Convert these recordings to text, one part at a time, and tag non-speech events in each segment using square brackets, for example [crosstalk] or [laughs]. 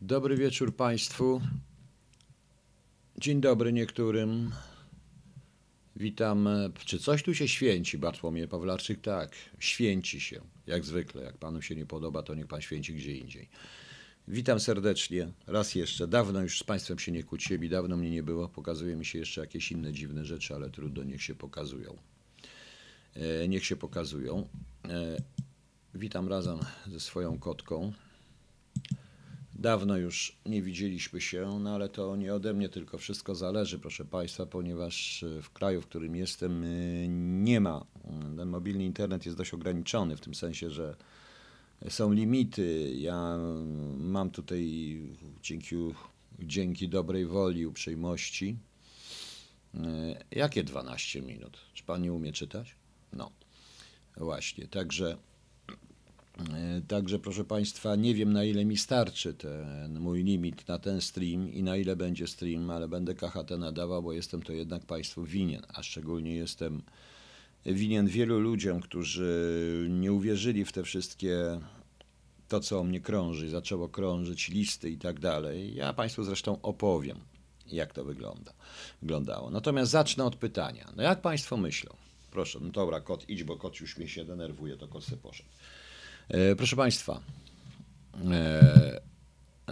Dobry wieczór Państwu. Dzień dobry niektórym. Witam. Czy coś tu się święci, Bartłomiej Pawlarczyk? Tak, święci się, jak zwykle. Jak Panu się nie podoba, to niech Pan święci gdzie indziej. Witam serdecznie. Raz jeszcze. Dawno już z Państwem się nie kłóciłem i dawno mnie nie było. Pokazuje mi się jeszcze jakieś inne dziwne rzeczy, ale trudno, niech się pokazują. E, niech się pokazują. E, witam razem ze swoją kotką. Dawno już nie widzieliśmy się, no ale to nie ode mnie tylko wszystko zależy, proszę Państwa, ponieważ e, w kraju, w którym jestem, e, nie ma. Ten mobilny internet jest dość ograniczony w tym sensie, że są limity. Ja mam tutaj dzięki, dzięki dobrej woli, uprzejmości. e, Jakie 12 minut? Czy Pan nie umie czytać? No, właśnie. Także. E, Także, proszę Państwa, nie wiem na ile mi starczy ten mój limit na ten stream i na ile będzie stream, ale będę KHT nadawał, bo jestem to jednak Państwu winien, a szczególnie jestem winien wielu ludziom, którzy nie uwierzyli w te wszystkie, to co o mnie krąży, zaczęło krążyć, listy i tak dalej. Ja Państwu zresztą opowiem, jak to wygląda, wyglądało. Natomiast zacznę od pytania. No jak Państwo myślą? Proszę, no dobra, kot idź, bo kot już mnie się denerwuje, to kot se poszedł. E, Proszę Państwa, e,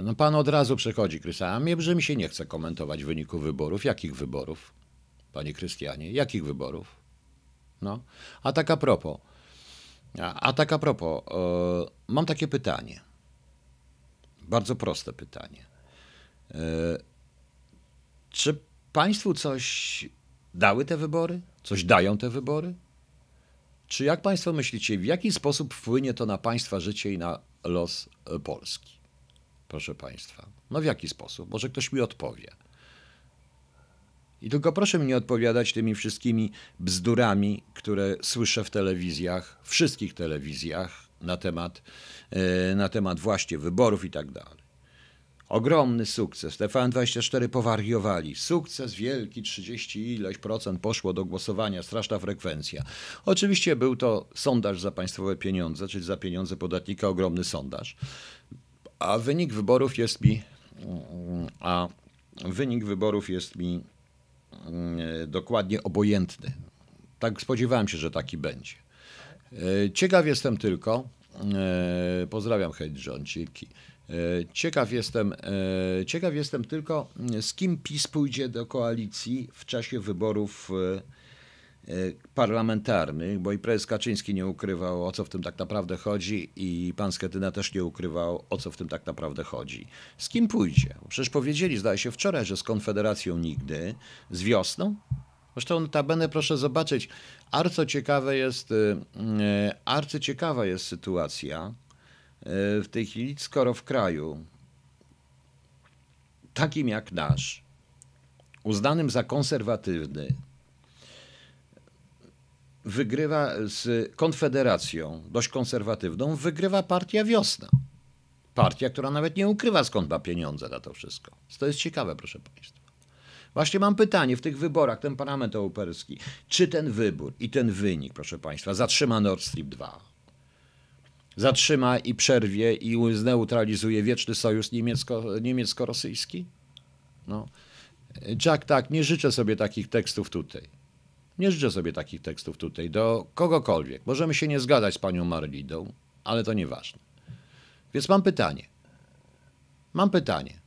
no Pan od razu przechodzi, Krystian, a mnie, że mi się nie chce komentować wyniku wyborów. Jakich wyborów, Panie Krystianie? Jakich wyborów? No, a tak a propos, a, a tak a propos, e, mam takie pytanie. Bardzo proste pytanie. Czy Państwu coś dały te wybory? Coś dają te wybory? Czy jak Państwo myślicie, w jaki sposób wpłynie to na Państwa życie i na los e, Polski? Proszę Państwa, no w jaki sposób? Może ktoś mi odpowie. I tylko proszę mi nie odpowiadać tymi wszystkimi bzdurami, które słyszę w telewizjach, wszystkich telewizjach na temat, e, na temat właśnie wyborów i tak dalej. Ogromny sukces. TVN24 powariowali. Sukces wielki, 30 ileś procent poszło do głosowania, straszna frekwencja. Oczywiście był to sondaż za państwowe pieniądze, czyli za pieniądze podatnika, ogromny sondaż. A wynik wyborów jest mi. A wynik wyborów jest mi mm, dokładnie obojętny. Tak spodziewałem się, że taki będzie. E, Ciekaw jestem tylko, e, pozdrawiam Hedżonciki, ciekaw jestem, e, ciekaw jestem tylko, z kim PiS pójdzie do koalicji w czasie wyborów e, e, parlamentarnych, bo i prezes Kaczyński nie ukrywał, o co w tym tak naprawdę chodzi i pan Schetyna też nie ukrywał, o co w tym tak naprawdę chodzi. Z kim pójdzie? Przecież powiedzieli, zdaje się wczoraj, że z Konfederacją nigdy, z wiosną, Zresztą notabene proszę zobaczyć, arco ciekawe jest, arcyciekawa jest sytuacja w tej chwili, skoro w kraju takim jak nasz, uznanym za konserwatywny, wygrywa z Konfederacją, dość konserwatywną, wygrywa partia Wiosna. Partia, która nawet nie ukrywa skąd ma pieniądze na to wszystko. To jest ciekawe, proszę Państwa. Właśnie mam pytanie w tych wyborach, ten parlament europejski, czy ten wybór i ten wynik, proszę Państwa, zatrzyma Nord Stream 2? Zatrzyma i przerwie i zneutralizuje wieczny sojusz niemiecko, niemiecko-rosyjski? No. Jack, tak, nie życzę sobie takich tekstów tutaj. Nie życzę sobie takich tekstów tutaj do kogokolwiek. Możemy się nie zgadać z panią Marlidą, ale to nieważne. Więc mam pytanie. Mam pytanie.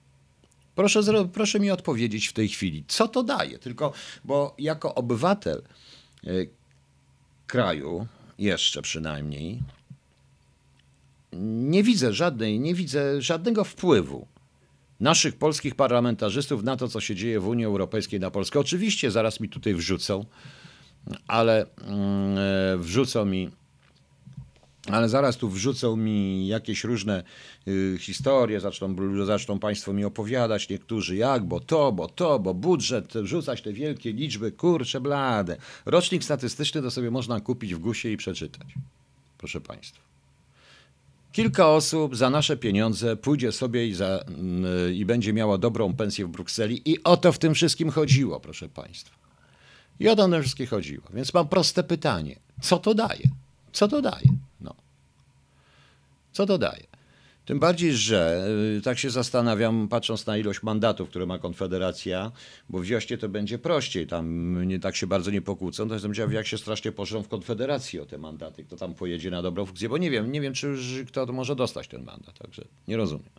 Proszę, proszę mi odpowiedzieć w tej chwili, co to daje? Tylko, bo jako obywatel e, kraju, jeszcze przynajmniej, nie widzę żadnej, nie widzę żadnego wpływu naszych polskich parlamentarzystów na to, co się dzieje w Unii Europejskiej na Polskę. Oczywiście zaraz mi tutaj wrzucą, ale mm, e, wrzucą mi ale zaraz tu wrzucą mi jakieś różne y, historie, zaczną, zaczną Państwo mi opowiadać niektórzy jak, bo to, bo to, bo budżet, rzucać te wielkie liczby, kurcze blade. Rocznik statystyczny to sobie można kupić w gusie i przeczytać. Proszę Państwa. Kilka osób za nasze pieniądze pójdzie sobie i, za, y, i będzie miała dobrą pensję w Brukseli i o to w tym wszystkim chodziło, proszę Państwa. I o to w tym wszystkim chodziło. Więc mam proste pytanie. Co to daje? Co to daje? No. Co to daje? Tym bardziej, że y, tak się zastanawiam, patrząc na ilość mandatów, które ma Konfederacja, bo w Wioście to będzie prościej, tam nie tak się bardzo nie pokłócą, to jestem ciekaw, jak się strasznie pożrą w Konfederacji o te mandaty, kto tam pojedzie na dobrą funkcję, bo nie wiem, nie wiem, czy kto może dostać ten mandat, także nie rozumiem.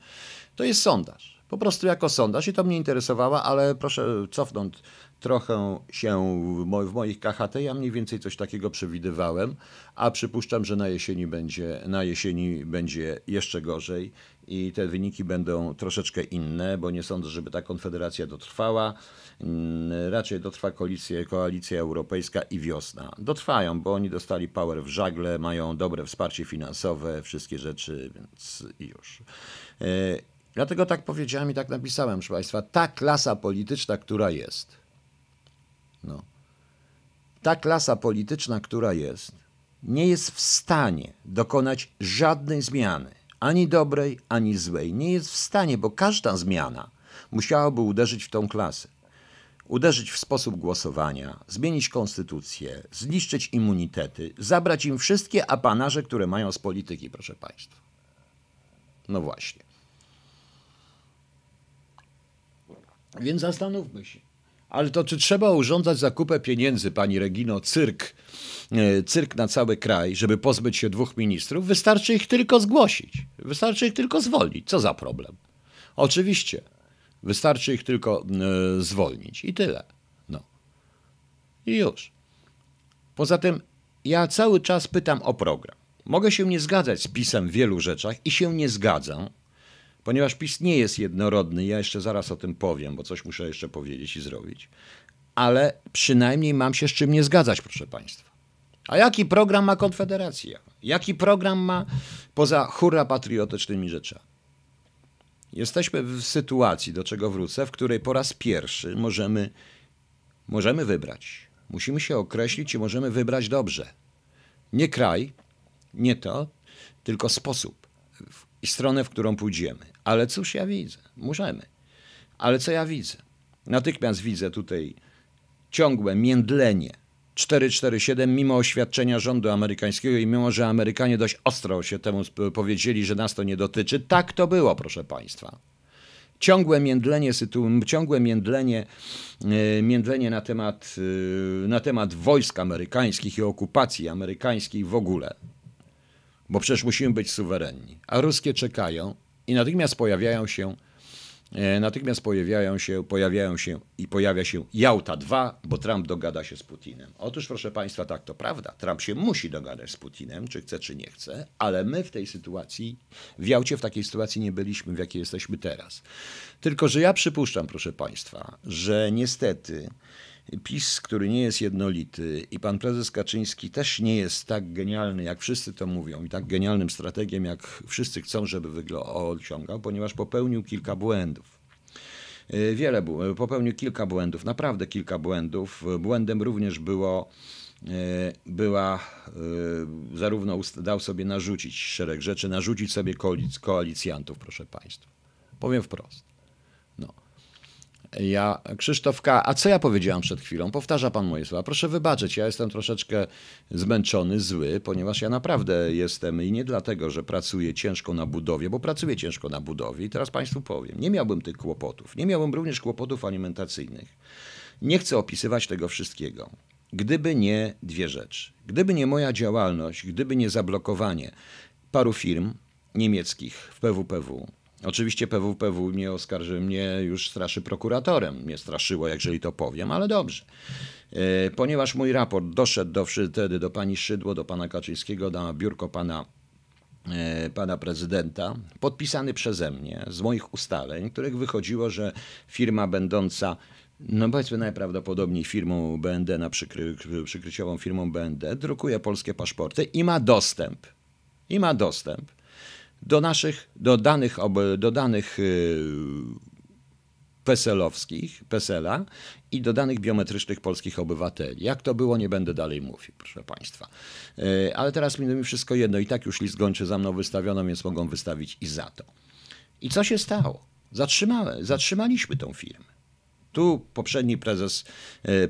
To jest sondaż, po prostu jako sondaż i to mnie interesowało, ale proszę cofnąć trochę się w moich KHT, ja mniej więcej coś takiego przewidywałem, a przypuszczam, że na jesieni będzie, na jesieni będzie jeszcze gorzej i te wyniki będą troszeczkę inne, bo nie sądzę, żeby ta konfederacja dotrwała. Mm, raczej dotrwa koalicja, koalicja europejska i wiosna. Dotrwają, bo oni dostali power w żagle, mają dobre wsparcie finansowe, wszystkie rzeczy, więc już. Dlatego tak powiedziałem i tak napisałem, proszę Państwa, ta klasa polityczna, która jest, no. Ta klasa polityczna, która jest, nie jest w stanie dokonać żadnej zmiany, ani dobrej, ani złej. Nie jest w stanie, bo każda zmiana musiałaby uderzyć w tą klasę. Uderzyć w sposób głosowania, zmienić konstytucję, zniszczyć immunitety, zabrać im wszystkie apanarze, które mają z polityki, proszę Państwa. No właśnie. Więc zastanówmy się. Ale to czy trzeba urządzać zakupę pieniędzy, pani Regino, cyrk, e, cyrk na cały kraj, żeby pozbyć się dwóch ministrów? Wystarczy ich tylko zgłosić. Wystarczy ich tylko zwolnić. Co za problem? Oczywiście. Wystarczy ich tylko e, zwolnić. I tyle. No. I już. Poza tym ja cały czas pytam o program. Mogę się nie zgadzać z pisem w wielu rzeczach i się nie zgadzam, ponieważ PiS nie jest jednorodny, ja jeszcze zaraz o tym powiem, bo coś muszę jeszcze powiedzieć i zrobić, ale przynajmniej mam się z czym nie zgadzać, proszę Państwa. A jaki program ma Konfederacja? Jaki program ma poza hurra patriotycznymi rzeczami? Jesteśmy w sytuacji, do czego wrócę, w której po raz pierwszy możemy, możemy wybrać. Musimy się określić i możemy wybrać dobrze. Nie kraj, nie to, tylko sposób i stronę, w którą pójdziemy. Ale cóż ja widzę? Możemy. Ale co ja widzę? Natychmiast widzę tutaj ciągłe międlenie 447, mimo oświadczenia rządu amerykańskiego i mimo, że Amerykanie dość ostro się temu powiedzieli, że nas to nie dotyczy, tak to było, proszę Państwa. Ciągłe międlenie, ciągłe międlenie, e, międlenie na, temat, e, na temat wojsk amerykańskich i okupacji amerykańskiej w ogóle. Bo przecież musimy być suwerenni. A ruskie czekają, i natychmiast pojawiają się e, Natychmiast pojawiają się, pojawiają się i pojawia się Jałta 2, bo Trump dogada się z Putinem. Otóż, proszę Państwa, tak to prawda. Trump się musi dogadać z Putinem, czy chce, czy nie chce, ale my w tej sytuacji, w Jałcie w takiej sytuacji nie byliśmy, w jakiej jesteśmy teraz. Tylko, że ja przypuszczam, proszę Państwa, że niestety PiS, który nie jest jednolity i pan prezes Kaczyński też nie jest tak genialny, jak wszyscy to mówią i tak genialnym strategiem, jak wszyscy chcą, żeby osiągał, ponieważ popełnił kilka błędów. E, wiele popełnił kilka błędów, naprawdę kilka błędów. Błędem również było e, była zarówno dał sobie narzucić szereg rzeczy, narzucić sobie koalicjantów, proszę Państwa. Powiem wprost. Ja, Krzysztof K., a co ja powiedziałam przed chwilą? Powtarza pan moje słowa. Proszę wybaczyć, ja jestem troszeczkę zmęczony, zły, ponieważ ja naprawdę jestem i nie dlatego, że pracuję ciężko na budowie, bo pracuję ciężko na budowie i teraz państwu powiem, nie miałbym tych kłopotów. Nie miałbym również kłopotów alimentacyjnych. Nie chcę opisywać tego wszystkiego. Gdyby nie dwie rzeczy. Gdyby nie moja działalność, gdyby nie zablokowanie paru firm niemieckich w PWPW, Oczywiście PWPW mnie oskarży, mnie już straszy prokuratorem. Mnie straszyło, jeżeli to powiem, ale dobrze. E, ponieważ mój raport doszedł do, wtedy do pani Szydło, do pana Kaczyńskiego, na biurko pana, e, pana prezydenta, podpisany przeze mnie z moich ustaleń, których wychodziło, że firma będąca no powiedzmy najprawdopodobniej firmą BND, na przykry, przykryciową firmą BND, drukuje polskie paszporty i ma dostęp. I ma dostęp do naszych, do danych, do danych y, PESEL-owskich, PESEL-a i do danych biometrycznych polskich obywateli. Jak to było, nie będę dalej mówił, proszę Państwa. Y, ale teraz mi wszystko jedno i tak już list gończy za mną wystawiono, więc mogą wystawić i za to. I co się stało? Zatrzymałem, zatrzymaliśmy tą firmę. Tu poprzedni prezes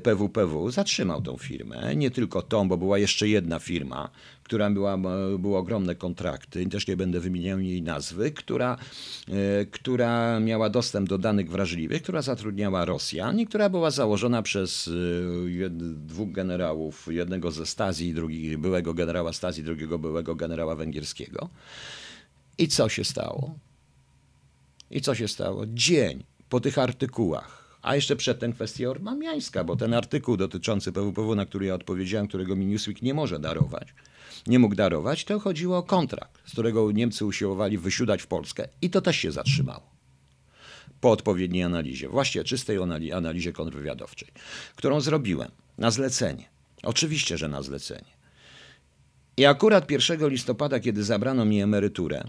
PWPW zatrzymał tą firmę. Nie tylko tą, bo była jeszcze jedna firma, która była, były ogromne kontrakty, też nie będę wymieniał jej nazwy, która, która miała dostęp do danych wrażliwych, która zatrudniała Rosjan i która była założona przez dwóch generałów, jednego ze Stazji, drugi, byłego generała Stazji, drugiego byłego generała węgierskiego. I co się stało? I co się stało? Dzień po tych artykułach, a jeszcze przedtem kwestia ormamiańska, bo ten artykuł dotyczący PWPW, na który ja odpowiedziałem, którego mi Newsweek nie może darować, nie mógł darować, to chodziło o kontrakt, z którego Niemcy usiłowali wysiudać w Polskę i to też się zatrzymało. Po odpowiedniej analizie, właściwie czystej analizie kontrwywiadowczej, którą zrobiłem na zlecenie. Oczywiście, że na zlecenie. I akurat 1 listopada, kiedy zabrano mi emeryturę,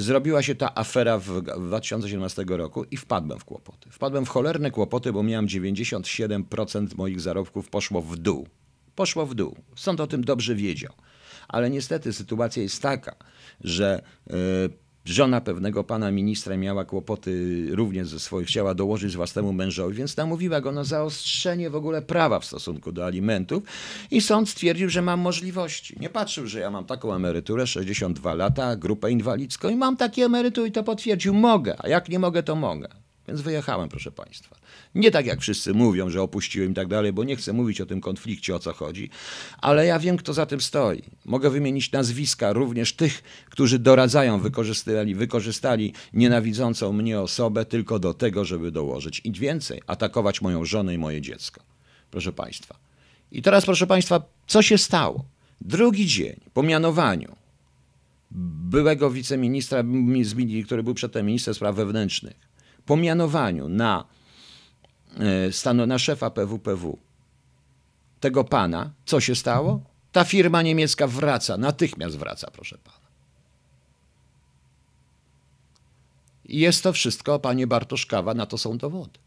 zrobiła się ta afera w 2017 roku i wpadłem w kłopoty. Wpadłem w cholerne kłopoty, bo miałem 97% moich zarobków poszło w dół. Poszło w dół. Sąd o tym dobrze wiedział. Ale niestety sytuacja jest taka, że yy, Żona pewnego pana ministra miała kłopoty również ze swoich, chciała dołożyć własnemu mężowi, więc namówiła go na zaostrzenie w ogóle prawa w stosunku do alimentów i sąd stwierdził, że mam możliwości. Nie patrzył, że ja mam taką emeryturę, 62 lata, grupę inwalidzką i mam takie emerytury i to potwierdził. Mogę, a jak nie mogę, to mogę. Więc wyjechałem, proszę Państwa. Nie tak jak wszyscy mówią, że opuściłem i tak dalej, bo nie chcę mówić o tym konflikcie, o co chodzi, ale ja wiem, kto za tym stoi. Mogę wymienić nazwiska również tych, którzy doradzają, wykorzystali, wykorzystali nienawidzącą mnie osobę tylko do tego, żeby dołożyć i więcej, atakować moją żonę i moje dziecko. Proszę Państwa. I teraz, proszę Państwa, co się stało? Drugi dzień po mianowaniu byłego wiceministra, który był przedtem ministrem spraw wewnętrznych, po mianowaniu na, e, stanu, na szefa PWPW tego pana, co się stało? Ta firma niemiecka wraca, natychmiast wraca, proszę pana. I jest to wszystko, panie Bartoszkawa, na to są dowody.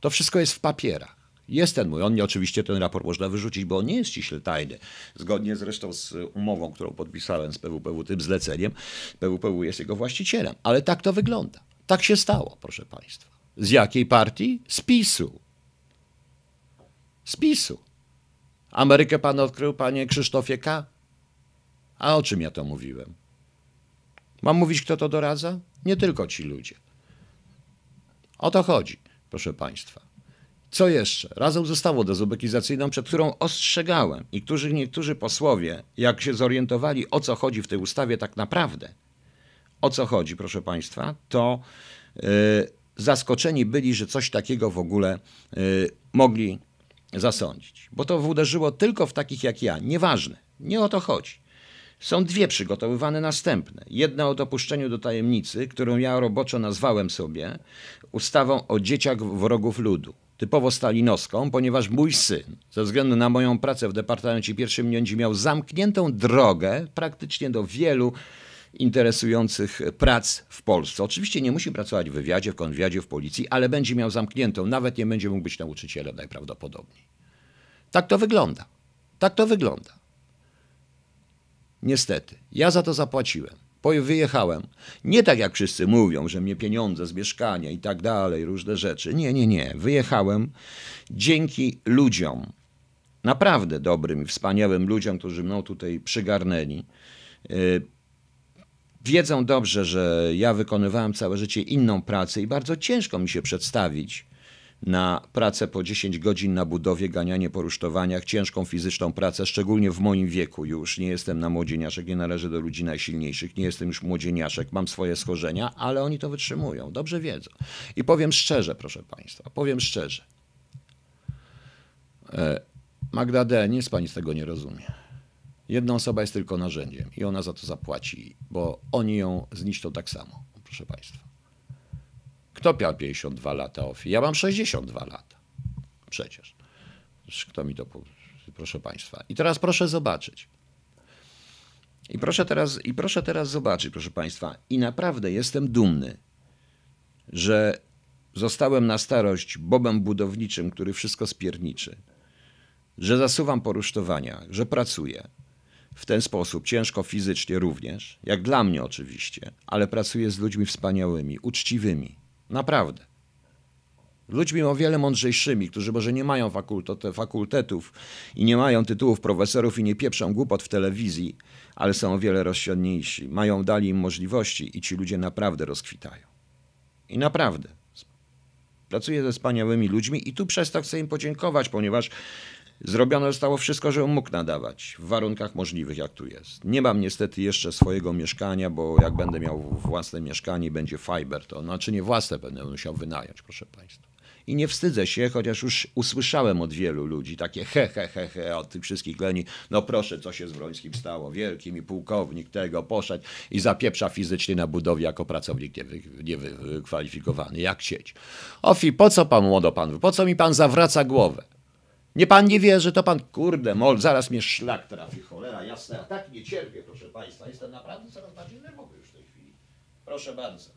To wszystko jest w papierach. Jest ten mój. On nie, oczywiście ten raport można wyrzucić, bo on nie jest ściśle tajny. Zgodnie zresztą z umową, którą podpisałem z PWPW, tym zleceniem, PWPW jest jego właścicielem. Ale tak to wygląda. Tak się stało, proszę Państwa. Z jakiej partii? Z PiSu. Z PiSu. Amerykę pan odkrył, panie Krzysztofie K. A o czym ja to mówiłem? Mam mówić, kto to doradza? Nie tylko ci ludzie. O to chodzi, proszę Państwa. Co jeszcze? Razem z ustawą dezubekizacyjną, przed którą ostrzegałem i którzy niektórzy posłowie, jak się zorientowali, o co chodzi w tej ustawie tak naprawdę, o co chodzi, proszę Państwa, to yy, zaskoczeni byli, że coś takiego w ogóle yy, mogli zasądzić. Bo to uderzyło tylko w takich jak ja. Nieważne, nie o to chodzi. Są dwie przygotowywane następne. Jedna o dopuszczeniu do tajemnicy, którą ja roboczo nazwałem sobie ustawą o dzieciach wrogów ludu. Typowo stalinowską, ponieważ mój syn, ze względu na moją pracę w Departamencie Pierwszym będzie miał zamkniętą drogę praktycznie do wielu interesujących prac w Polsce. Oczywiście nie musi pracować w wywiadzie, w konwiadzie, w policji, ale będzie miał zamkniętą, nawet nie będzie mógł być nauczycielem najprawdopodobniej. Tak to wygląda. Tak to wygląda. Niestety, ja za to zapłaciłem. Wyjechałem. Nie tak jak wszyscy mówią, że mnie pieniądze z mieszkania i tak dalej, różne rzeczy. Nie, nie, nie. Wyjechałem dzięki ludziom, naprawdę dobrym i wspaniałym ludziom, którzy mną tutaj przygarnęli. Wiedzą dobrze, że ja wykonywałem całe życie inną pracę i bardzo ciężko mi się przedstawić na pracę po 10 godzin na budowie, ganianie po rusztowaniach, ciężką fizyczną pracę, szczególnie w moim wieku już. Nie jestem na młodzieniaszek, nie należę do ludzi najsilniejszych, nie jestem już młodzieniaszek, mam swoje schorzenia, ale oni to wytrzymują, dobrze wiedzą. I powiem szczerze, proszę Państwa, powiem szczerze. E, Magda D., nic Pani z tego nie rozumie. Jedna osoba jest tylko narzędziem i ona za to zapłaci, bo oni ją zniszczą tak samo, proszę Państwa. Kto miał 52 lata OFI? Ja mam 62 lata. Przecież. Kto mi to... Proszę Państwa. I teraz proszę zobaczyć. I proszę teraz, i proszę teraz zobaczyć, proszę Państwa. I naprawdę jestem dumny, że zostałem na starość bobem budowniczym, który wszystko spierniczy. Że zasuwam po rusztowaniach, że pracuję, w ten sposób, ciężko fizycznie również, jak dla mnie oczywiście, ale pracuję z ludźmi wspaniałymi, uczciwymi. Naprawdę. Ludźmi o wiele mądrzejszymi, którzy może nie mają fakultetów i nie mają tytułów profesorów i nie pieprzą głupot w telewizji, ale są o wiele rozsiadniejsi. Mają, dali im możliwości i ci ludzie naprawdę rozkwitają. I naprawdę. Pracuję ze wspaniałymi ludźmi i tu przez to chcę im podziękować, ponieważ zrobione zostało wszystko, żebym mógł nadawać w warunkach możliwych, jak tu jest. Nie mam niestety jeszcze swojego mieszkania, bo jak będę miał własne mieszkanie, będzie fiber, to znaczy nie własne będę musiał wynająć, proszę Państwa. I nie wstydzę się, chociaż już usłyszałem od wielu ludzi takie he, he, he, he od tych wszystkich leni. No proszę, co się z Wrońskim stało? Wielki mi pułkownik tego poszedł i zapieprza fizycznie na budowie jako pracownik niewykwalifikowany. Jak chcieć. Ofi, po co pan młodo pan? Po co mi pan zawraca głowę? Nie pan nie wierzy, to pan, kurde, mol, zaraz mnie szlak trafi, cholera jasna. Ja tak nie cierpię, proszę państwa. Jestem naprawdę coraz bardziej nerwowy już w tej chwili. Proszę bardzo.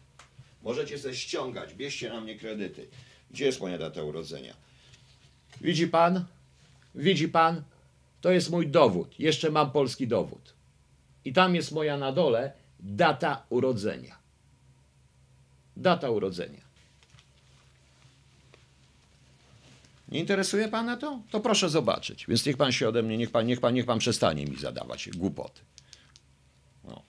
Możecie sobie ściągać, bierzcie na mnie kredyty. Gdzie jest moja data urodzenia? Widzi pan? Widzi pan? To jest mój dowód. Jeszcze mam polski dowód. I tam jest moja na dole data urodzenia. Data urodzenia. Nie interesuje pana to? To proszę zobaczyć. Więc niech pan się ode mnie, niech pan, niech pan, niech pan przestanie mi zadawać głupoty. No.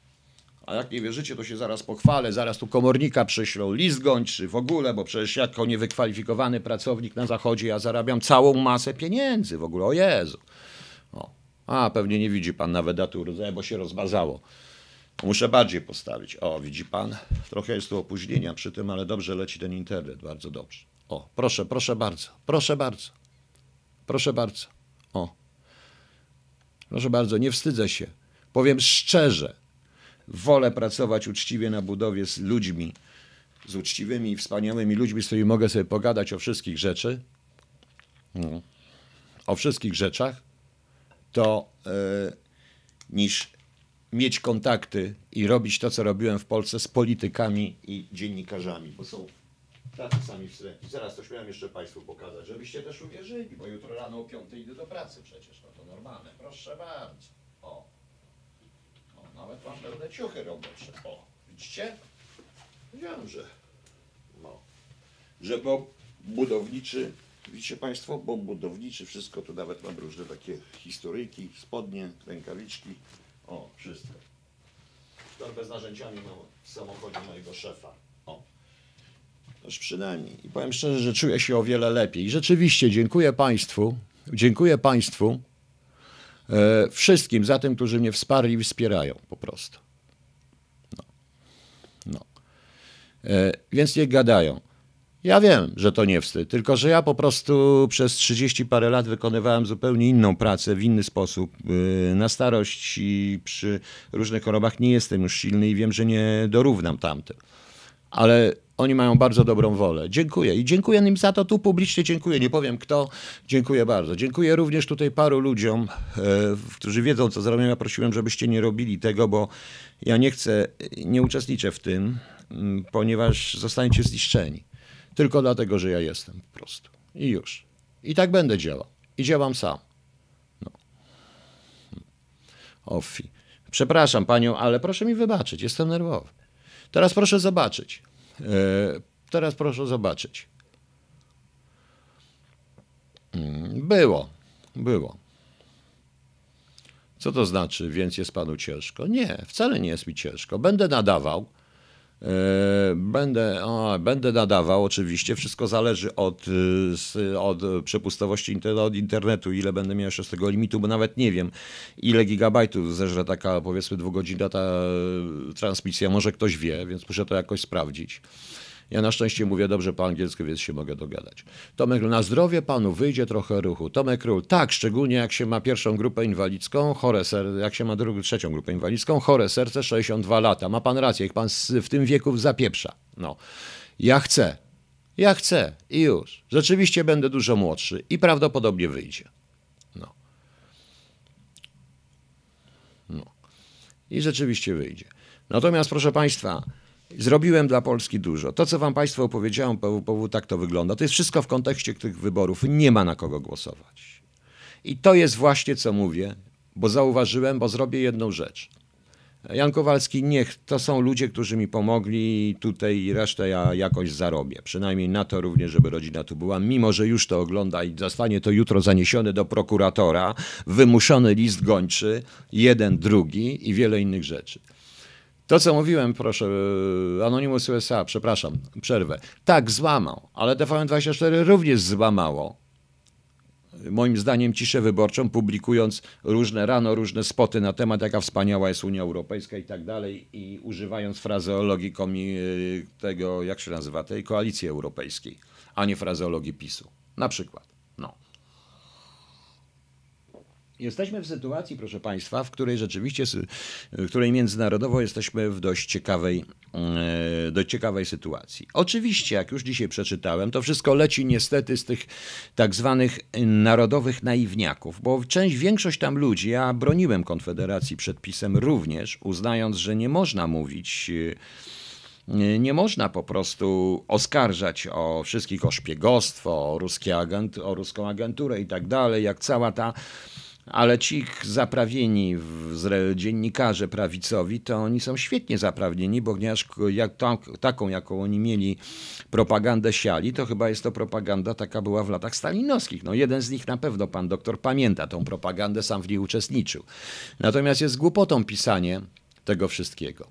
A jak nie wierzycie, to się zaraz pochwalę, zaraz tu komornika przyślą, list gończy w ogóle, bo przecież jako niewykwalifikowany pracownik na zachodzie ja zarabiam całą masę pieniędzy w ogóle, o Jezu. O. A, pewnie nie widzi pan nawet daty urodzenia, bo się rozmazało. Muszę bardziej postawić. O, widzi pan? Trochę jest tu opóźnienia przy tym, ale dobrze leci ten internet, bardzo dobrze. O, proszę, proszę bardzo, proszę bardzo, proszę bardzo. O, proszę bardzo, nie wstydzę się. Powiem szczerze, wolę pracować uczciwie na budowie z ludźmi, z uczciwymi i wspaniałymi ludźmi, z którymi mogę sobie pogadać o wszystkich rzeczy, no, o wszystkich rzeczach, to yy, niż mieć kontakty i robić to, co robiłem w Polsce z politykami i dziennikarzami, bo są tacy sami wstrętni. Zaraz to śmiałem jeszcze Państwu pokazać, żebyście też uwierzyli, bo jutro rano o 5 idę do pracy przecież, no to normalne. Proszę bardzo. O. o nawet mam pełne ciuchy robocze. O, widzicie? Wiedziałem, że no, że bo budowniczy, widzicie Państwo, bo budowniczy, wszystko, tu nawet mam różne takie historyjki, spodnie, rękawiczki, o, wszystko. Torbę z narzędziami mam w samochodzie mojego szefa. O. Też przynajmniej. I powiem szczerze, że czuję się o wiele lepiej. Rzeczywiście dziękuję Państwu, dziękuję Państwu e, wszystkim za tym, którzy mnie wsparli i wspierają po prostu. No. no. E, więc niech gadają. Ja wiem, że to nie wstyd, tylko że ja po prostu przez 30 parę lat wykonywałem zupełnie inną pracę, w inny sposób. E, na starość i przy różnych chorobach nie jestem już silny i wiem, że nie dorównam tamtym. Ale oni mają bardzo dobrą wolę. Dziękuję i dziękuję im za to. Tu publicznie dziękuję. Nie powiem kto. Dziękuję bardzo. Dziękuję również tutaj paru ludziom, e, którzy wiedzą, co zrobią. Ja prosiłem, żebyście nie robili tego, bo ja nie chcę, nie uczestniczę w tym, m, ponieważ zostaniecie zniszczeni. Tylko dlatego, że ja jestem po prostu. I już. I tak będę działał. I działam sam. No. Offi. Przepraszam panią, ale proszę mi wybaczyć. Jestem nerwowy. Teraz proszę zobaczyć. E, teraz proszę zobaczyć. Mm, było, było. Co to znaczy, więc jest panu ciężko? Nie, wcale nie jest mi ciężko. Będę nadawał. E, będę, o, będę nadawał, oczywiście. Wszystko zależy od, od przepustowości od internetu, ile będę miał jeszcze z tego limitu, bo nawet nie wiem, ile gigabajtów zeżre taka, powiedzmy, dwugodzinna ta transmisja. Może ktoś wie, więc muszę to jakoś sprawdzić. Ja na szczęście mówię dobrze po angielsku, więc się mogę dogadać. Tomek, na zdrowie panu wyjdzie trochę ruchu. Tomek Król, tak, szczególnie jak się ma pierwszą grupę inwalidzką, chore serce, jak się ma drugą, trzecią grupę inwalidzką, chore serce, 62 lata. Ma pan rację, jak pan w tym wieku zapieprza. No, ja chcę, ja chcę i już. Rzeczywiście będę dużo młodszy i prawdopodobnie wyjdzie. No. No. I rzeczywiście wyjdzie. Natomiast, proszę Państwa, Zrobiłem dla Polski dużo. To, co wam Państwu opowiedziałem, powód tak to wygląda. To jest wszystko w kontekście tych wyborów. Nie ma na kogo głosować. I to jest właśnie, co mówię, bo zauważyłem, bo zrobię jedną rzecz. Jan Kowalski, niech to są ludzie, którzy mi pomogli tutaj i resztę ja jakoś zarobię. Przynajmniej na to również, żeby rodzina tu była, mimo że już to ogląda i zostanie to jutro zaniesione do prokuratora, wymuszony list gończy, jeden, drugi i wiele innych rzeczy. To, co mówiłem, proszę, e, Anonymous USA, przepraszam, przerwę. Tak, złamał, ale TVN24 również złamało moim zdaniem ciszę wyborczą, publikując różne rano, różne spoty na temat, jaka wspaniała jest Unia Europejska i tak dalej, i używając frazeologii komi- tego, jak się nazywa, tej koalicji europejskiej, a nie frazeologii PiSu. Na przykład. No. Jesteśmy w sytuacji, proszę Państwa, w której rzeczywiście, w której międzynarodowo jesteśmy w dość ciekawej, e, dość ciekawej sytuacji. Oczywiście, jak już dzisiaj przeczytałem, to wszystko leci niestety z tych tak zwanych narodowych naiwniaków, bo część, większość tam ludzi, ja broniłem Konfederacji przed pisem również, uznając, że nie można mówić e, nie można po prostu oskarżać o wszystkich o szpiegostwo, o, ruskie agent, o ruską agenturę i tak dalej, jak cała ta ale ci zaprawieni dziennikarze prawicowi, to oni są świetnie zaprawieni, bo jak, ta, taką, jaką oni mieli propagandę siali, to chyba jest to propaganda, taka była w latach stalinowskich. No jeden z nich na pewno pan doktor pamięta tą propagandę, sam w niej uczestniczył. Natomiast jest głupotą pisanie tego wszystkiego.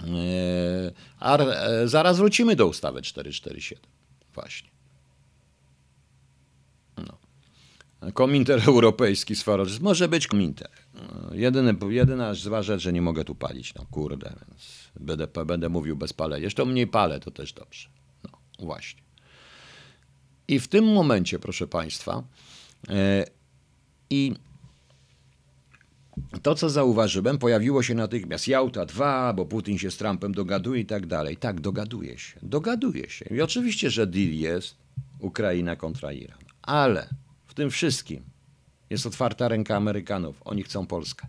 E, a e, zaraz wrócimy do ustawy 447. Właśnie. Kominter europejski Swaroczyst. Może być kominter. Jedyny, jedyna zła rzecz, że nie mogę tu palić. No kurde, więc będę, będę mówił bez palenia. Jeszcze mniej palę, to też dobrze. No właśnie. I w tym momencie, proszę Państwa, yy, i to, co zauważyłem, pojawiło się natychmiast Jałta 2, bo Putin się z Trumpem dogaduje i tak dalej. Tak, dogaduje się. Dogaduje się. I oczywiście, że deal jest Ukraina kontra Iran. Ale tym wszystkim jest otwarta ręka Amerykanów. Oni chcą Polskę.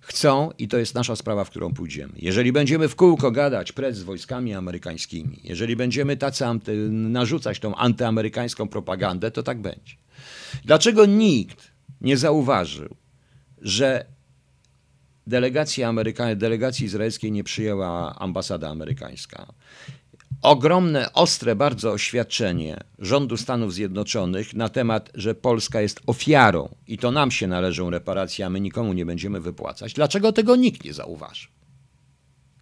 Chcą i to jest nasza sprawa, w którą pójdziemy. Jeżeli będziemy w kółko gadać precz z wojskami amerykańskimi, jeżeli będziemy tacy anty, narzucać tą antyamerykańską propagandę, to tak będzie. Dlaczego nikt nie zauważył, że delegacji, Ameryka, delegacji izraelskiej nie przyjęła ambasada amerykańska? Ogromne, ostre bardzo oświadczenie rządu Stanów Zjednoczonych na temat, że Polska jest ofiarą i to nam się należą reparacje, a my nikomu nie będziemy wypłacać. Dlaczego tego nikt nie zauważy?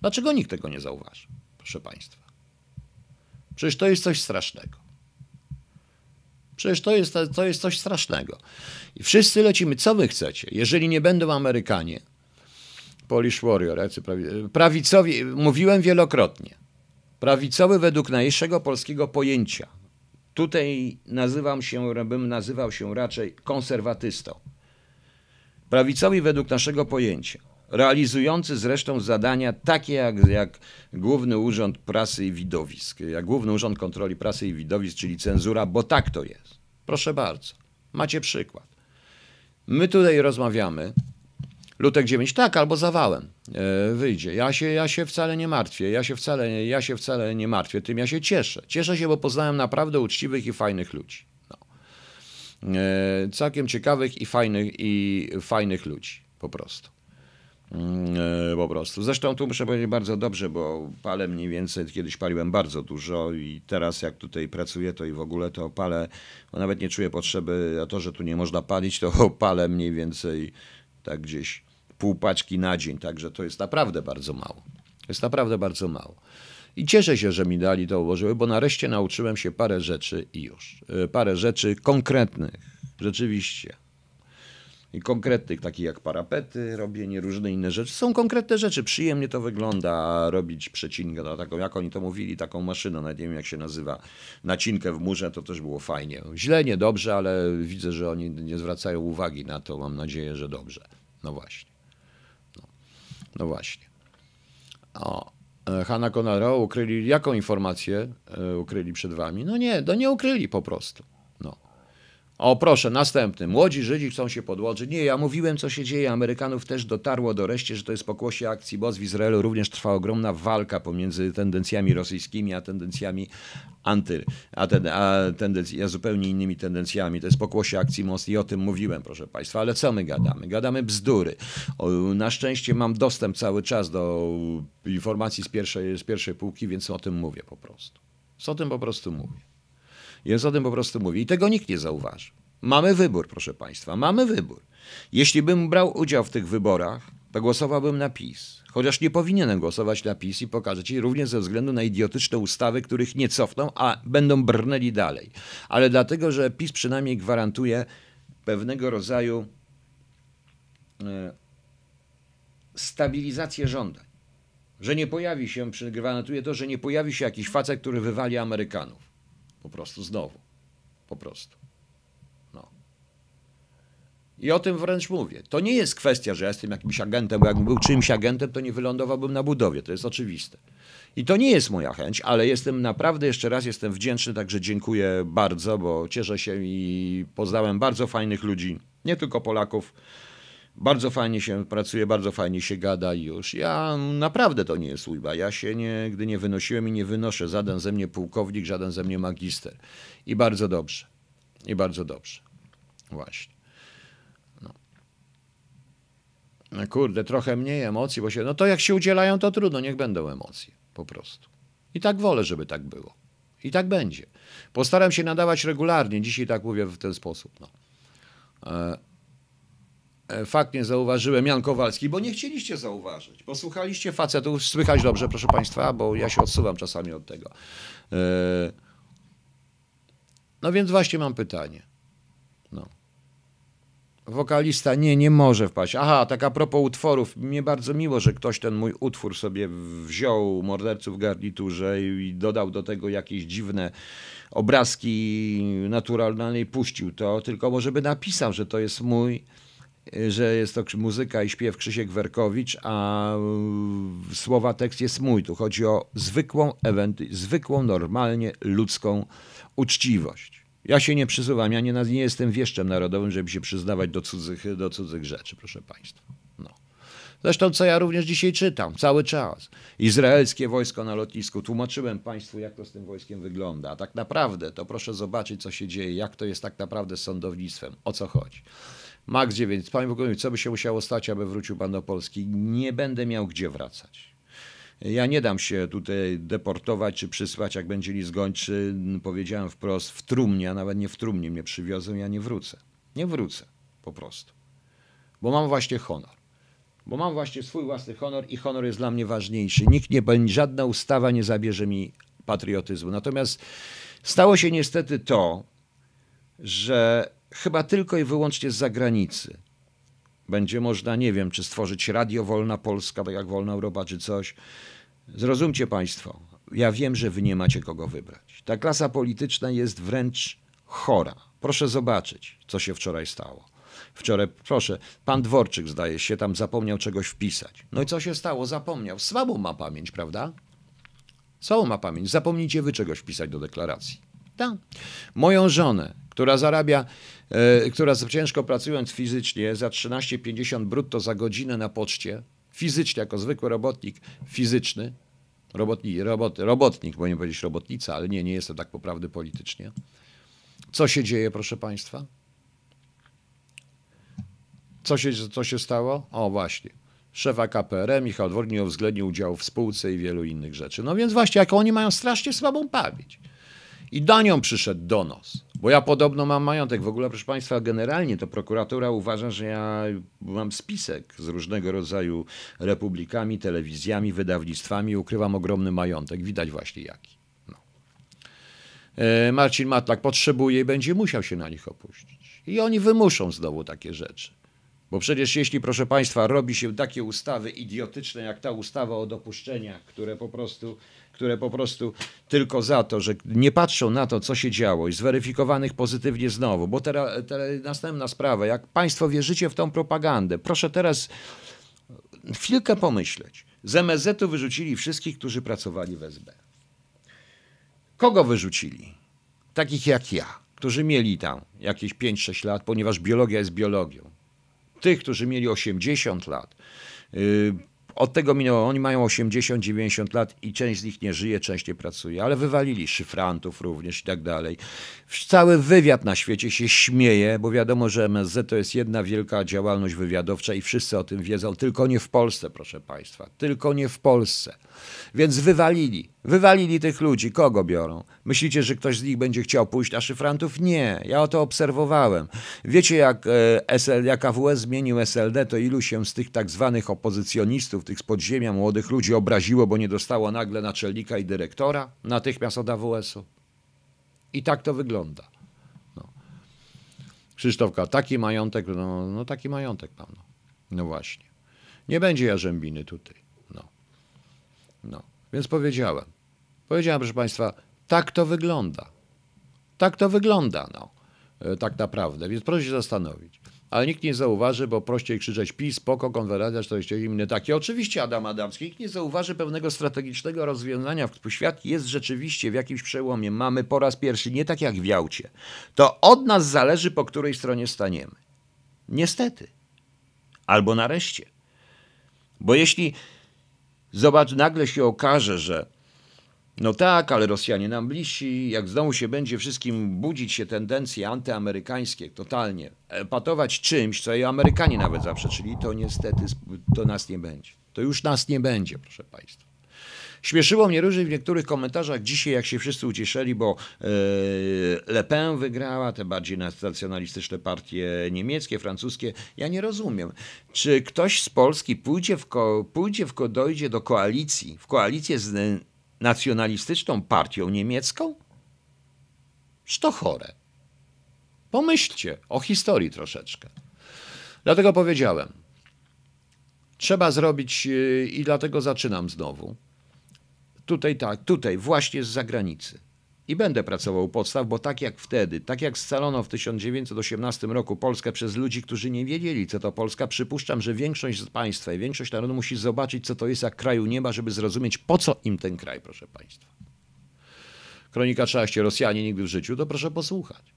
Dlaczego nikt tego nie zauważy, proszę Państwa? Przecież to jest coś strasznego. Przecież to jest, to jest coś strasznego. I wszyscy lecimy. Co wy chcecie? Jeżeli nie będą Amerykanie, Polish Warrior, prawicowi, mówiłem wielokrotnie, prawicowy według najniższego polskiego pojęcia. Tutaj nazywam się, bym nazywał się raczej konserwatystą. Prawicowi według naszego pojęcia, realizujący zresztą zadania takie jak, jak Główny Urząd Prasy i Widowisk, jak Główny Urząd Kontroli Prasy i Widowisk, czyli cenzura, bo tak to jest. Proszę bardzo, macie przykład. My tutaj rozmawiamy Lutek 9, tak, albo zawałem e, wyjdzie. Ja się, ja się wcale nie martwię, ja się wcale, ja się wcale nie martwię tym, ja się cieszę. Cieszę się, bo poznałem naprawdę uczciwych i fajnych ludzi. No. E, całkiem ciekawych i fajnych, i fajnych ludzi, po prostu. Mm, e, po prostu. Zresztą tu muszę powiedzieć bardzo dobrze, bo palę mniej więcej, kiedyś paliłem bardzo dużo i teraz jak tutaj pracuję, to i w ogóle to palę, bo nawet nie czuję potrzeby, a to, że tu nie można palić, to [laughs] palę mniej więcej tak gdzieś pół paczki na dzień, także to jest naprawdę bardzo mało. Jest naprawdę bardzo mało. I cieszę się, że mi dali to ułożyły, bo nareszcie nauczyłem się parę rzeczy i już. E, parę rzeczy konkretnych, rzeczywiście. I konkretnych, takich jak parapety, robienie różne inne rzeczy. Są konkretne rzeczy. Przyjemnie to wygląda robić przecinkę, no, taką, jak oni to mówili, taką maszynę, nawet nie wiem jak się nazywa, nacinkę w murze, to też było fajnie. Źle, niedobrze, ale widzę, że oni nie zwracają uwagi na to. Mam nadzieję, że dobrze. No właśnie. No właśnie. O, e, Hanna Konaro ukryli, jaką informację e, ukryli przed wami? No nie, no nie ukryli po prostu. No. O, proszę, następny. Młodzi Żydzi chcą się podłożyć. Nie, ja mówiłem, co się dzieje. Amerykanów też dotarło do reszcie, że to jest pokłosie akcji BOS w Izraelu. Również trwa ogromna walka pomiędzy tendencjami rosyjskimi, a tendencjami anty, a, ten, a, tendencji, a zupełnie innymi tendencjami. To jest pokłosie akcji MOS i o tym mówiłem, proszę Państwa. Ale co my gadamy? Gadamy bzdury. O, na szczęście mam dostęp cały czas do informacji z pierwszej, z pierwszej półki, więc o tym mówię po prostu. O tym po prostu mówię. Więc o tym po prostu mówi. I tego nikt nie zauważy. Mamy wybór, proszę Państwa, mamy wybór. Jeśli bym brał udział w tych wyborach, to głosowałbym na PiS. Chociaż nie powinienem głosować na PiS i pokażę Ci również ze względu na idiotyczne ustawy, których nie cofną, a będą brnęli dalej. Ale dlatego, że PiS przynajmniej gwarantuje pewnego rodzaju e, stabilizację żądań. Że nie pojawi się, gwarantuje to, że nie pojawi się jakiś facet, który wywali Amerykanów. Po prostu znowu. Po prostu. No. I o tym wręcz mówię. To nie jest kwestia, że ja jestem jakimś agentem, bo jakbym był czymś agentem, to nie wylądowałbym na budowie. To jest oczywiste. I to nie jest moja chęć, ale jestem naprawdę, jeszcze raz jestem wdzięczny, także dziękuję bardzo, bo cieszę się i poznałem bardzo fajnych ludzi, nie tylko Polaków. Bardzo fajnie się pracuje, bardzo fajnie się gada już. Ja naprawdę to nie jest służba. Ja się nigdy nie wynosiłem i nie wynoszę. Żaden ze mnie pułkownik, żaden ze mnie magister. I bardzo dobrze. I bardzo dobrze. Właśnie. No. no kurde, trochę mniej emocji, bo się. No to jak się udzielają, to trudno, niech będą emocje. Po prostu. I tak wolę, żeby tak było. I tak będzie. Postaram się nadawać regularnie. Dzisiaj tak mówię w ten sposób. No. E, fakt nie zauważyłem, Jan Kowalski, bo nie chcieliście zauważyć. Posłuchaliście facetów, słychać dobrze, proszę Państwa, bo ja się odsuwam czasami od tego. E, no więc właśnie mam pytanie. No. Wokalista nie, nie może wpaść. Aha, tak a propos utworów. Mnie bardzo miło, że ktoś ten mój utwór sobie wziął, Morderców w garniturze i dodał do tego jakieś dziwne obrazki naturalne i puścił to. Tylko może by napisał, że to jest mój że jest to muzyka i śpiew Krzysiek Werkowicz, a słowa tekst jest mój. Tu chodzi o zwykłą, zwykłą, normalnie ludzką uczciwość. Ja się nie przysuwam, ja nie, nie jestem wieszczem narodowym, żeby się przyznawać do cudzych, do cudzych rzeczy, proszę Państwa. No. Zresztą, co ja również dzisiaj czytam, cały czas. Izraelskie wojsko na lotnisku. Tłumaczyłem Państwu, jak to z tym wojskiem wygląda. A tak naprawdę, to proszę zobaczyć, co się dzieje, jak to jest tak naprawdę z sądownictwem, o co chodzi. Max 9. Panie Bogusławie, co by się musiało stać, aby wrócił Pan do Polski? Nie będę miał gdzie wracać. Ja nie dam się tutaj deportować czy przysłać, jak będzie list gończy. Powiedziałem wprost, w trumnie, a nawet nie w trumnie mnie przywiozą, ja nie wrócę. Nie wrócę, po prostu. Bo mam właśnie honor. Bo mam właśnie swój własny honor i honor jest dla mnie ważniejszy. Nikt nie, żadna ustawa nie zabierze mi patriotyzmu. Natomiast stało się niestety to, że chyba tylko i wyłącznie z zagranicy. Będzie można, nie wiem, czy stworzyć Radio Wolna Polska, tak jak Wolna Europa, czy coś. Zrozumcie Państwo, ja wiem, że Wy nie macie kogo wybrać. Ta klasa polityczna jest wręcz chora. Proszę zobaczyć, co się wczoraj stało. Wczoraj, proszę, pan Dworczyk, zdaje się, tam zapomniał czegoś wpisać. No i co się stało? Zapomniał. Słabą ma pamięć, prawda? Słabą ma pamięć. Zapomnijcie wy czegoś wpisać do deklaracji. Tak. Moją żonę, która zarabia E, która ciężko pracując fizycznie za 13,50 brutto za godzinę na poczcie, fizycznie jako zwykły robotnik fizyczny, robotnik, robot, robotnik, bo nie powiedzieć robotnica, ale nie, nie jestem tak poprawny politycznie. Co się dzieje, proszę Państwa? Co się, co się stało? O, właśnie. Szefa KPRM, Michał Dwornik nie uwzględnił udziału w spółce i wielu innych rzeczy. No więc właśnie, jak oni mają strasznie słabą pamięć. I do nią przyszedł donos. Bo ja podobno mam majątek. W ogóle, proszę Państwa, generalnie to prokuratura uważa, że ja mam spisek z różnego rodzaju republikami, telewizjami, wydawnictwami. Ukrywam ogromny majątek. Widać właśnie jaki. No. E, Marcin Matlak potrzebuje i będzie musiał się na nich opuścić. I oni wymuszą znowu takie rzeczy. Bo przecież jeśli, proszę Państwa, robi się takie ustawy idiotyczne, jak ta ustawa o dopuszczeniach, które po prostu które po prostu tylko za to, że nie patrzą na to, co się działo i zweryfikowanych pozytywnie znowu, bo teraz, następna sprawa, jak Państwo wierzycie w tą propagandę, proszę teraz chwilkę pomyśleć. Z MSZ-u wyrzucili wszystkich, którzy pracowali w SB. Kogo wyrzucili? Takich jak ja, którzy mieli tam jakieś 5-6 lat, ponieważ biologia jest biologią. Tych, którzy mieli 80 lat, yy, od tego minęło, oni mają 80-90 lat i część z nich nie żyje, część nie pracuje, ale wywalili szyfrantów również i tak dalej. Cały wywiad na świecie się śmieje, bo wiadomo, że MSZ to jest jedna wielka działalność wywiadowcza i wszyscy o tym wiedzą, tylko nie w Polsce, proszę Państwa, tylko nie w Polsce. Więc wywalili, wywalili tych ludzi. Kogo biorą? Myślicie, że ktoś z nich będzie chciał pójść na szyfrantów? Nie, ja o to obserwowałem. Wiecie, jak, e, SL, jak AWS zmienił SLD, to ilu się z tych tak zwanych opozycjonistów, tych z podziemia młodych ludzi obraziło, bo nie dostało nagle naczelnika i dyrektora natychmiast od AWS-u. I tak to wygląda. No. Krzysztofka, taki majątek, no, no taki majątek mam. No. no właśnie. Nie będzie jarzębiny tutaj. No. No. Więc powiedziałem. Powiedziałem, proszę Państwa, tak to wygląda. Tak to wygląda, no. E, tak naprawdę. Więc proszę się zastanowić ale nikt nie zauważy, bo prościej krzyczeć PiS, spoko, Konfederacja, 40 inne takie. Oczywiście Adam Adamski, nikt nie zauważy pewnego strategicznego rozwiązania. W Świat jest rzeczywiście w jakimś przełomie. Mamy po raz pierwszy, nie tak jak w Jałcie. To od nas zależy, po której stronie staniemy. Niestety. Albo nareszcie. Bo jeśli zobacz, nagle się okaże, że no tak, ale Rosjanie nam bliżsi, jak znowu się będzie wszystkim budzić się tendencje antyamerykańskie, totalnie, patować czymś, co i Amerykanie nawet zaprzeczyli, to niestety to nas nie będzie. To już nas nie będzie, proszę Państwa. Śmieszyło mnie różnie w niektórych komentarzach dzisiaj, jak się wszyscy ucieszyli, bo yy, Le Pen wygrała, te bardziej nacjonalistyczne partie niemieckie, francuskie. Ja nie rozumiem, czy ktoś z Polski pójdzie w, ko, pójdzie w, dojdzie do koalicji, w koalicję z nacjonalistyczną partią niemiecką? to chore. Pomyślcie o historii troszeczkę. Dlatego powiedziałem, trzeba zrobić yy, i dlatego zaczynam znowu. Tutaj tak, tutaj właśnie z zagranicy. I będę pracował u podstaw, bo tak jak wtedy, tak jak scalono w 1918 roku Polskę przez ludzi, którzy nie wiedzieli, co to Polska, przypuszczam, że większość z państwa i większość narodu musi zobaczyć, co to jest jak kraju nieba, żeby zrozumieć, po co im ten kraj, proszę państwa. Kronika 13, Rosjanie nigdy w życiu, to proszę posłuchać.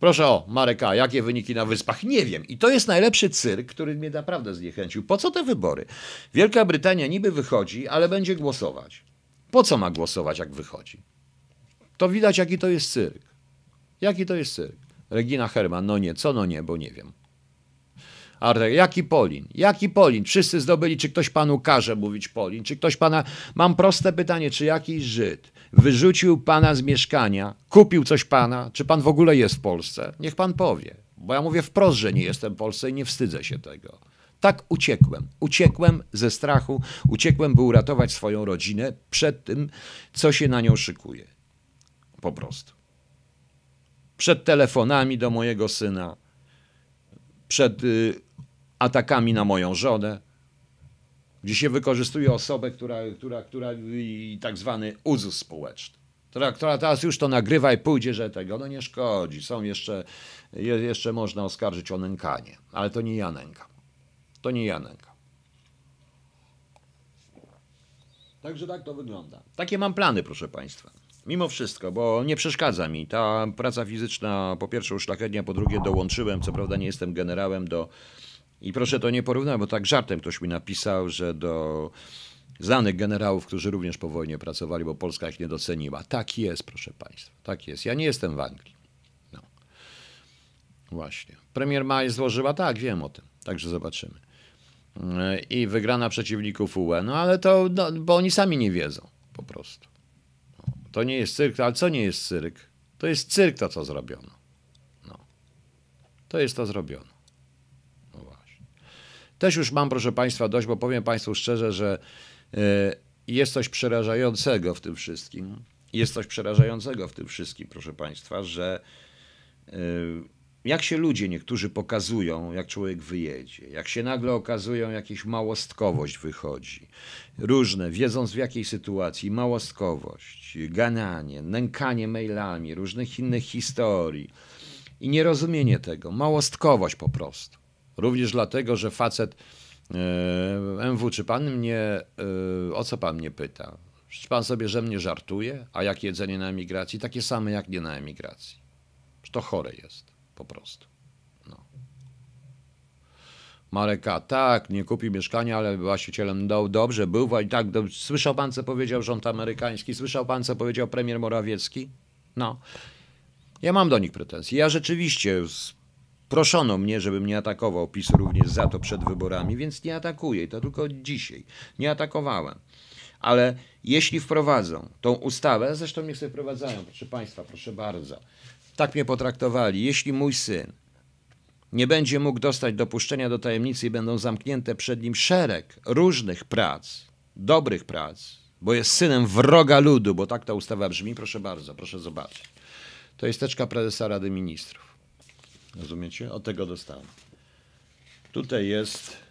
Proszę o, Marek A., jakie wyniki na wyspach? Nie wiem. I to jest najlepszy cyrk, który mnie naprawdę zniechęcił. Po co te wybory? Wielka Brytania niby wychodzi, ale będzie głosować. Po co ma głosować, jak wychodzi? To widać, jaki to jest cyrk. Jaki to jest cyrk. Regina Herman, no nie, co no nie, bo nie wiem. Artek, jaki Polin? Jaki Polin? Wszyscy zdobyli, czy ktoś panu każe mówić Polin? Czy ktoś pana... Mam proste pytanie, czy jakiś Żyd wyrzucił pana z mieszkania, kupił coś pana? Czy pan w ogóle jest w Polsce? Niech pan powie. Bo ja mówię wprost, że nie jestem w Polsce i nie wstydzę się tego. Tak uciekłem. Uciekłem ze strachu, uciekłem, by uratować swoją rodzinę przed tym, co się na nią szykuje. Po prostu. Przed telefonami do mojego syna, przed y, atakami na moją żonę, gdzie się wykorzystuje osobę, która, która, która i tak zwany uzus społeczny, która, która teraz już to nagrywa i pójdzie, że tego, no nie szkodzi. Są jeszcze, jeszcze można oskarżyć o nękanie, ale to nie ja nękam. To nie ja nękam. Także tak to wygląda. Takie mam plany, proszę Państwa. Mimo wszystko, bo nie przeszkadza mi. Ta praca fizyczna po pierwsze uszlachetnia, po drugie dołączyłem, co prawda nie jestem generałem do... I proszę to nie porównać, bo tak żartem ktoś mi napisał, że do znanych generałów, którzy również po wojnie pracowali, bo Polska ich nie doceniła. Tak jest, proszę Państwa, tak jest. Ja nie jestem w Anglii. No. Właśnie. Premier Maj złożyła, tak, wiem o tym, także zobaczymy. I wygrana przeciwników UE, no ale to, no, bo oni sami nie wiedzą, po prostu. To nie jest cyrk, ale co nie jest cyrk? To jest cyrk to, co zrobiono. No. To jest to zrobiono. No właśnie. Też już mam, proszę Państwa, dość, bo powiem Państwu szczerze, że y, jest coś przerażającego w tym wszystkim. Jest coś przerażającego w tym wszystkim, proszę Państwa, że y, jak się ludzie niektórzy pokazują, jak człowiek wyjedzie, jak się nagle okazują, jakieś małostkowość wychodzi, różne, wiedząc w jakiej sytuacji, małostkowość, gananie, nękanie mailami, różnych innych historii i nierozumienie tego, małostkowość po prostu. Również dlatego, że facet e, MW, czy pan mnie, e, o co pan mnie pyta? Czy pan sobie, że mnie żartuje? A jak jedzenie na emigracji? Takie same jak nie na emigracji. to chore jest, po prostu. No. Marek A. Tak, nie kupi mieszkania, ale właścicielem do, dobrze był. I tak, do, słyszał pan, co powiedział rząd amerykański? Słyszał pan, co powiedział premier Morawiecki? No. Ja mam do nich pretensje. Ja rzeczywiście proszono mnie, żebym nie atakował PiS również za to przed wyborami, więc nie atakuję. To tylko dzisiaj. Nie atakowałem. Ale jeśli wprowadzą tą ustawę, zresztą niech sobie wprowadzają, proszę Państwa, proszę bardzo. Tak mnie potraktowali. Jeśli mój syn nie będzie mógł dostać dopuszczenia do tajemnicy i będą zamknięte przed nim szereg różnych prac, dobrych prac, bo jest synem wroga ludu, bo tak ta ustawa brzmi, proszę bardzo, proszę zobaczyć. To jest teczka prezesa Rady Ministrów. Rozumiecie? Od tego dostałem. Tutaj jest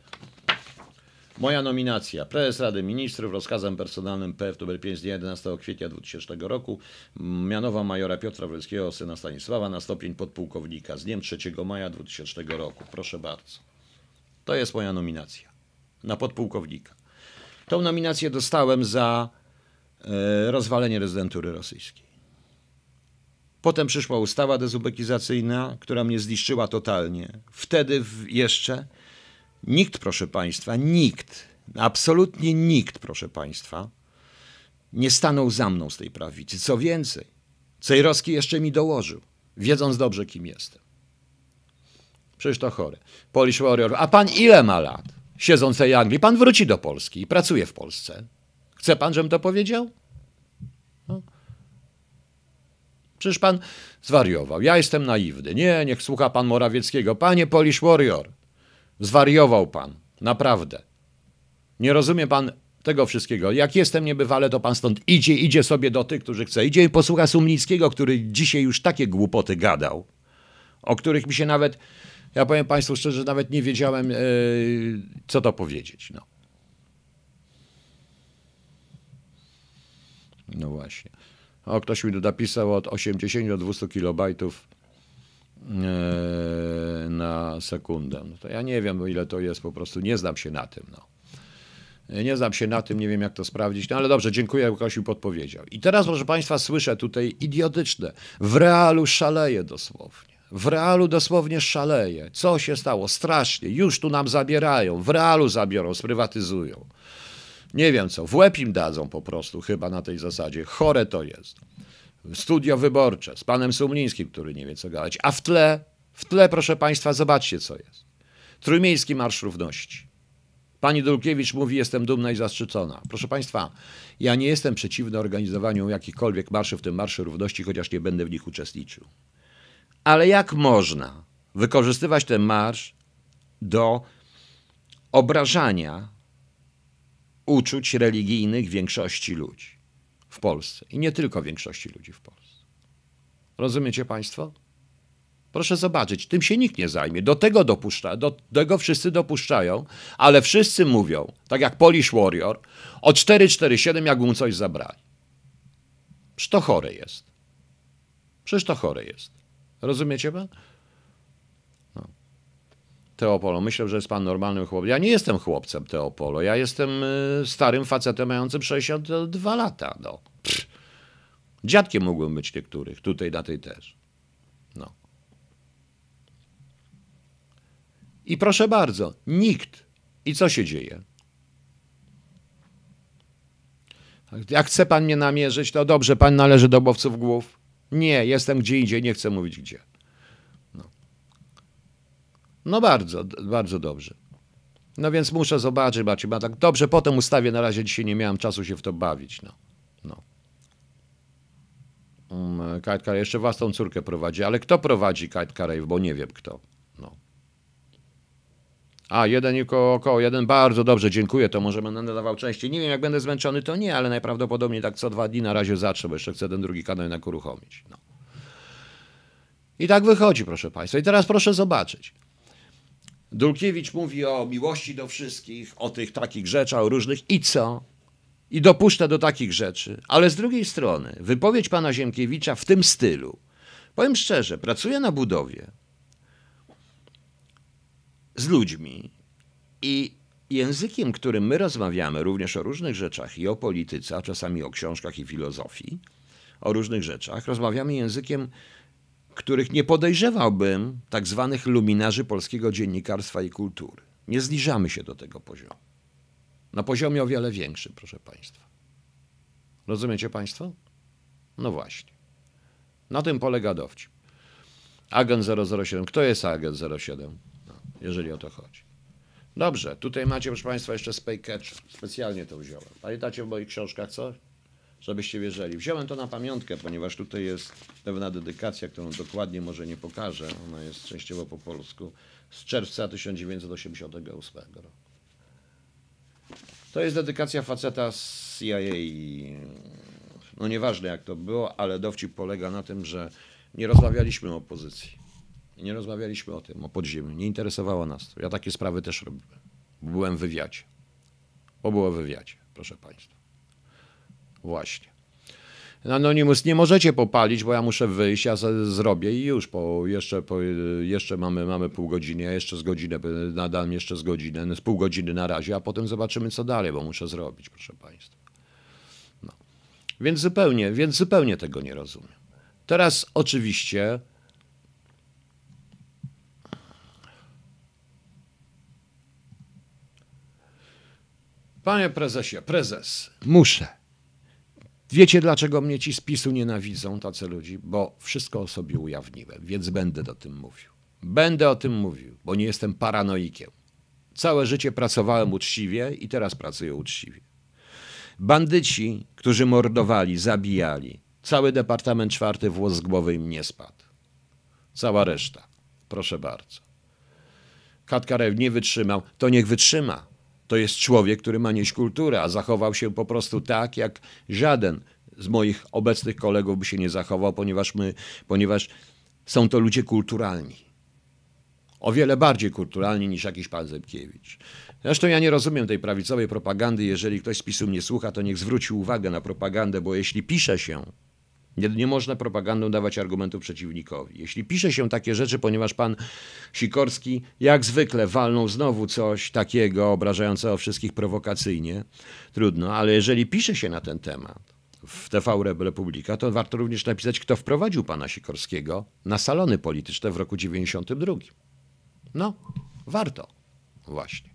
moja nominacja. Prezes Rady Ministrów rozkazem personalnym PF nr 5 z dnia 11 kwietnia 2000 roku mianowa majora Piotra Wrelskiego, syna Stanisława, na stopień podpułkownika z dniem 3 maja 2000 roku. Proszę bardzo. To jest moja nominacja na podpułkownika. Tą nominację dostałem za e, rozwalenie rezydentury rosyjskiej. Potem przyszła ustawa dezubekizacyjna, która mnie zniszczyła totalnie. Wtedy jeszcze nikt, proszę Państwa, nikt, absolutnie nikt, proszę Państwa, nie stanął za mną z tej prawicy. Co więcej, Cejrowski jeszcze mi dołożył, wiedząc dobrze, kim jestem. Przecież to chore. Polish Warrior. A pan ile ma lat? Siedząc w tej Anglii. Pan wróci do Polski i pracuje w Polsce. Chce pan, żebym to powiedział? No. Przecież pan zwariował. Ja jestem naiwny. Nie, niech słucha pan Morawieckiego. Panie Polish Warrior, zwariował pan. Naprawdę. Nie rozumie pan tego wszystkiego. Jak jestem niebywale, to pan stąd idzie, idzie sobie do tych, którzy chce. Idzie i posłucha Sumnickiego, który dzisiaj już takie głupoty gadał, o których mi się nawet, ja powiem państwu szczerze, nawet nie wiedziałem, yy, co to powiedzieć. No. No właśnie. O, ktoś mi tu napisał od 80 do 200 kilobajtów na sekundę. No to ja nie wiem, ile to jest, po prostu nie znam się na tym. No. Nie znam się na tym, nie wiem jak to sprawdzić, no ale dobrze, dziękuję, mi podpowiedział. I teraz, proszę Państwa, słyszę tutaj idiotyczne. W realu szaleje dosłownie. W realu dosłownie szaleje. Co się stało? Strasznie. Już tu nam zabierają. W realu zabiorą, sprywatyzują. Nie wiem co, w łeb im dadzą po prostu, chyba na tej zasadzie. Chore to jest. Studio wyborcze z panem Sumlińskim, który nie wie co gadać. A w tle, w tle, proszę państwa, zobaczcie co jest. Trójmiejski Marsz Równości. Pani Dulkiewicz mówi, jestem dumna i zaszczycona. Proszę Państwa, ja nie jestem przeciwny organizowaniu jakichkolwiek marszy, w tym Marszy Równości, chociaż nie będę w nich uczestniczył. Ale jak można wykorzystywać ten marsz do obrażania uczuć religijnych większości ludzi w Polsce. I nie tylko większości ludzi w Polsce. Rozumiecie Państwo? Proszę zobaczyć, tym się nikt nie zajmie. Do tego dopuszcza, do tego wszyscy dopuszczają, ale wszyscy mówią, tak jak Polish Warrior, o 447 jakby mu coś zabrali. Przecież to chore jest. Przecież to chore jest. Rozumiecie pan? Teopolo. Myślę, że jest pan normalnym chłopcem. Ja nie jestem chłopcem Teopolo. Ja jestem y, starym facetem mającym 62 lata. No. Dziadkiem mógłbym być niektórych. Tutaj na tej też. No. I proszę bardzo, nikt. I co się dzieje? Jak chce pan mnie namierzyć, to dobrze, pan należy do bowców głów. Nie, jestem gdzie indziej, nie chcę mówić gdzie. No bardzo, bardzo dobrze. No więc muszę zobaczyć, Macie, ma tak dobrze, potem ustawię, na razie dzisiaj nie miałem czasu się w to bawić, no. no. Um, Kajtka jeszcze własną córkę prowadzi, ale kto prowadzi Kajtka Rave, bo nie wiem kto. No. A, jeden i koło, koło jeden, bardzo dobrze, dziękuję, to może będę nadawał częściej. Nie wiem, jak będę zmęczony, to nie, ale najprawdopodobniej tak co dwa dni na razie zacznę, bo jeszcze chcę ten drugi kanał jednak uruchomić. No. I tak wychodzi, proszę Państwa. I teraz proszę zobaczyć. Dulkiewicz mówi o miłości do wszystkich, o tych takich rzeczach, o różnych i co? I dopuszcza do takich rzeczy. Ale z drugiej strony, wypowiedź pana Ziemkiewicza w tym stylu. Powiem szczerze, pracuję na budowie z ludźmi i językiem, którym my rozmawiamy również o różnych rzeczach i o polityce, a czasami o książkach i filozofii, o różnych rzeczach, rozmawiamy językiem których nie podejrzewałbym tak zwanych luminarzy polskiego dziennikarstwa i kultury. Nie zbliżamy się do tego poziomu. Na poziomie o wiele większym, proszę Państwa. Rozumiecie Państwo? No właśnie. Na tym polega dowcip. Agent 007. Kto jest agent 07? No, jeżeli o to chodzi. Dobrze, tutaj macie, proszę Państwa, jeszcze Spay Catch. Specjalnie to wziąłem. Pamiętacie w moich książkach co? Żebyście wierzyli. Wziąłem to na pamiątkę, ponieważ tutaj jest pewna dedykacja, którą dokładnie może nie pokażę. Ona jest częściowo po polsku. Z czerwca 1988 roku. To jest dedykacja faceta z CIA. No nieważne jak to było, ale dowcip polega na tym, że nie rozmawialiśmy o opozycji. Nie rozmawialiśmy o tym, o podziemiu. Nie interesowało nas to. Ja takie sprawy też robiłem. Byłem w wywiadzie. Bo było w wywiadzie, proszę Państwa. Właśnie. Anonymous nie możecie popalić, bo ja muszę wyjść, ja zrobię i już, po, jeszcze, po, jeszcze mamy, mamy pół godziny, jeszcze z godzinę, nadam jeszcze z godzinę, z pół godziny na razie, a potem zobaczymy co dalej, bo muszę zrobić, proszę Państwa. No. Więc zupełnie, więc zupełnie tego nie rozumiem. Teraz oczywiście Panie prezesie, prezes, muszę. Wiecie, dlaczego mnie ci z PiSu nienawidzą, tacy ludzi? Bo wszystko o sobie ujawniłem, więc będę o tym mówił. Będę o tym mówił, bo nie jestem paranoikiem. Całe życie pracowałem uczciwie i teraz pracuję uczciwie. Bandyci, którzy mordowali, zabijali, cały Departament Czwarty włos z głowy im nie spadł. Cała reszta. Proszę bardzo. Katkarew nie wytrzymał, to niech wytrzyma. To jest człowiek, który ma nieść kulturę, a zachował się po prostu tak, jak żaden z moich obecnych kolegów by się nie zachował, ponieważ, my, ponieważ są to ludzie kulturalni. O wiele bardziej kulturalni niż jakiś pan Zemkiewicz. Zresztą ja nie rozumiem tej prawicowej propagandy. Jeżeli ktoś z PiSu mnie słucha, to niech zwróci uwagę na propagandę, bo jeśli pisze się nie, nie można propagandą dawać argumentów przeciwnikowi. Jeśli pisze się takie rzeczy, ponieważ pan Sikorski jak zwykle walnął znowu coś takiego obrażającego wszystkich prowokacyjnie, trudno, ale jeżeli pisze się na ten temat w TV Republika, to warto również napisać, kto wprowadził pana Sikorskiego na salony polityczne w roku 92. No, warto. Właśnie.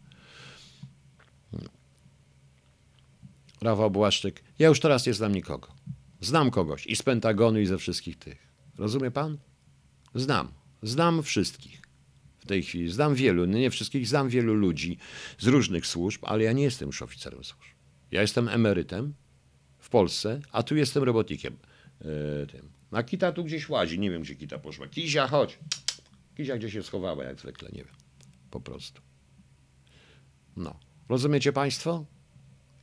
Rafał Błaszczyk. Ja już teraz nie znam nikogo. Znam kogoś i z Pentagonu, i ze wszystkich tych. Rozumie pan? Znam. Znam wszystkich. W tej chwili znam wielu, no nie wszystkich, znam wielu ludzi z różnych służb, ale ja nie jestem już oficerem służb. Ja jestem emerytem w Polsce, a tu jestem robotnikiem. Yy, tym. A Kita tu gdzieś łazi, nie wiem gdzie Kita poszła. Kizia, chodź. Kizia gdzie się schowała, jak zwykle, nie wiem. Po prostu. No. Rozumiecie państwo?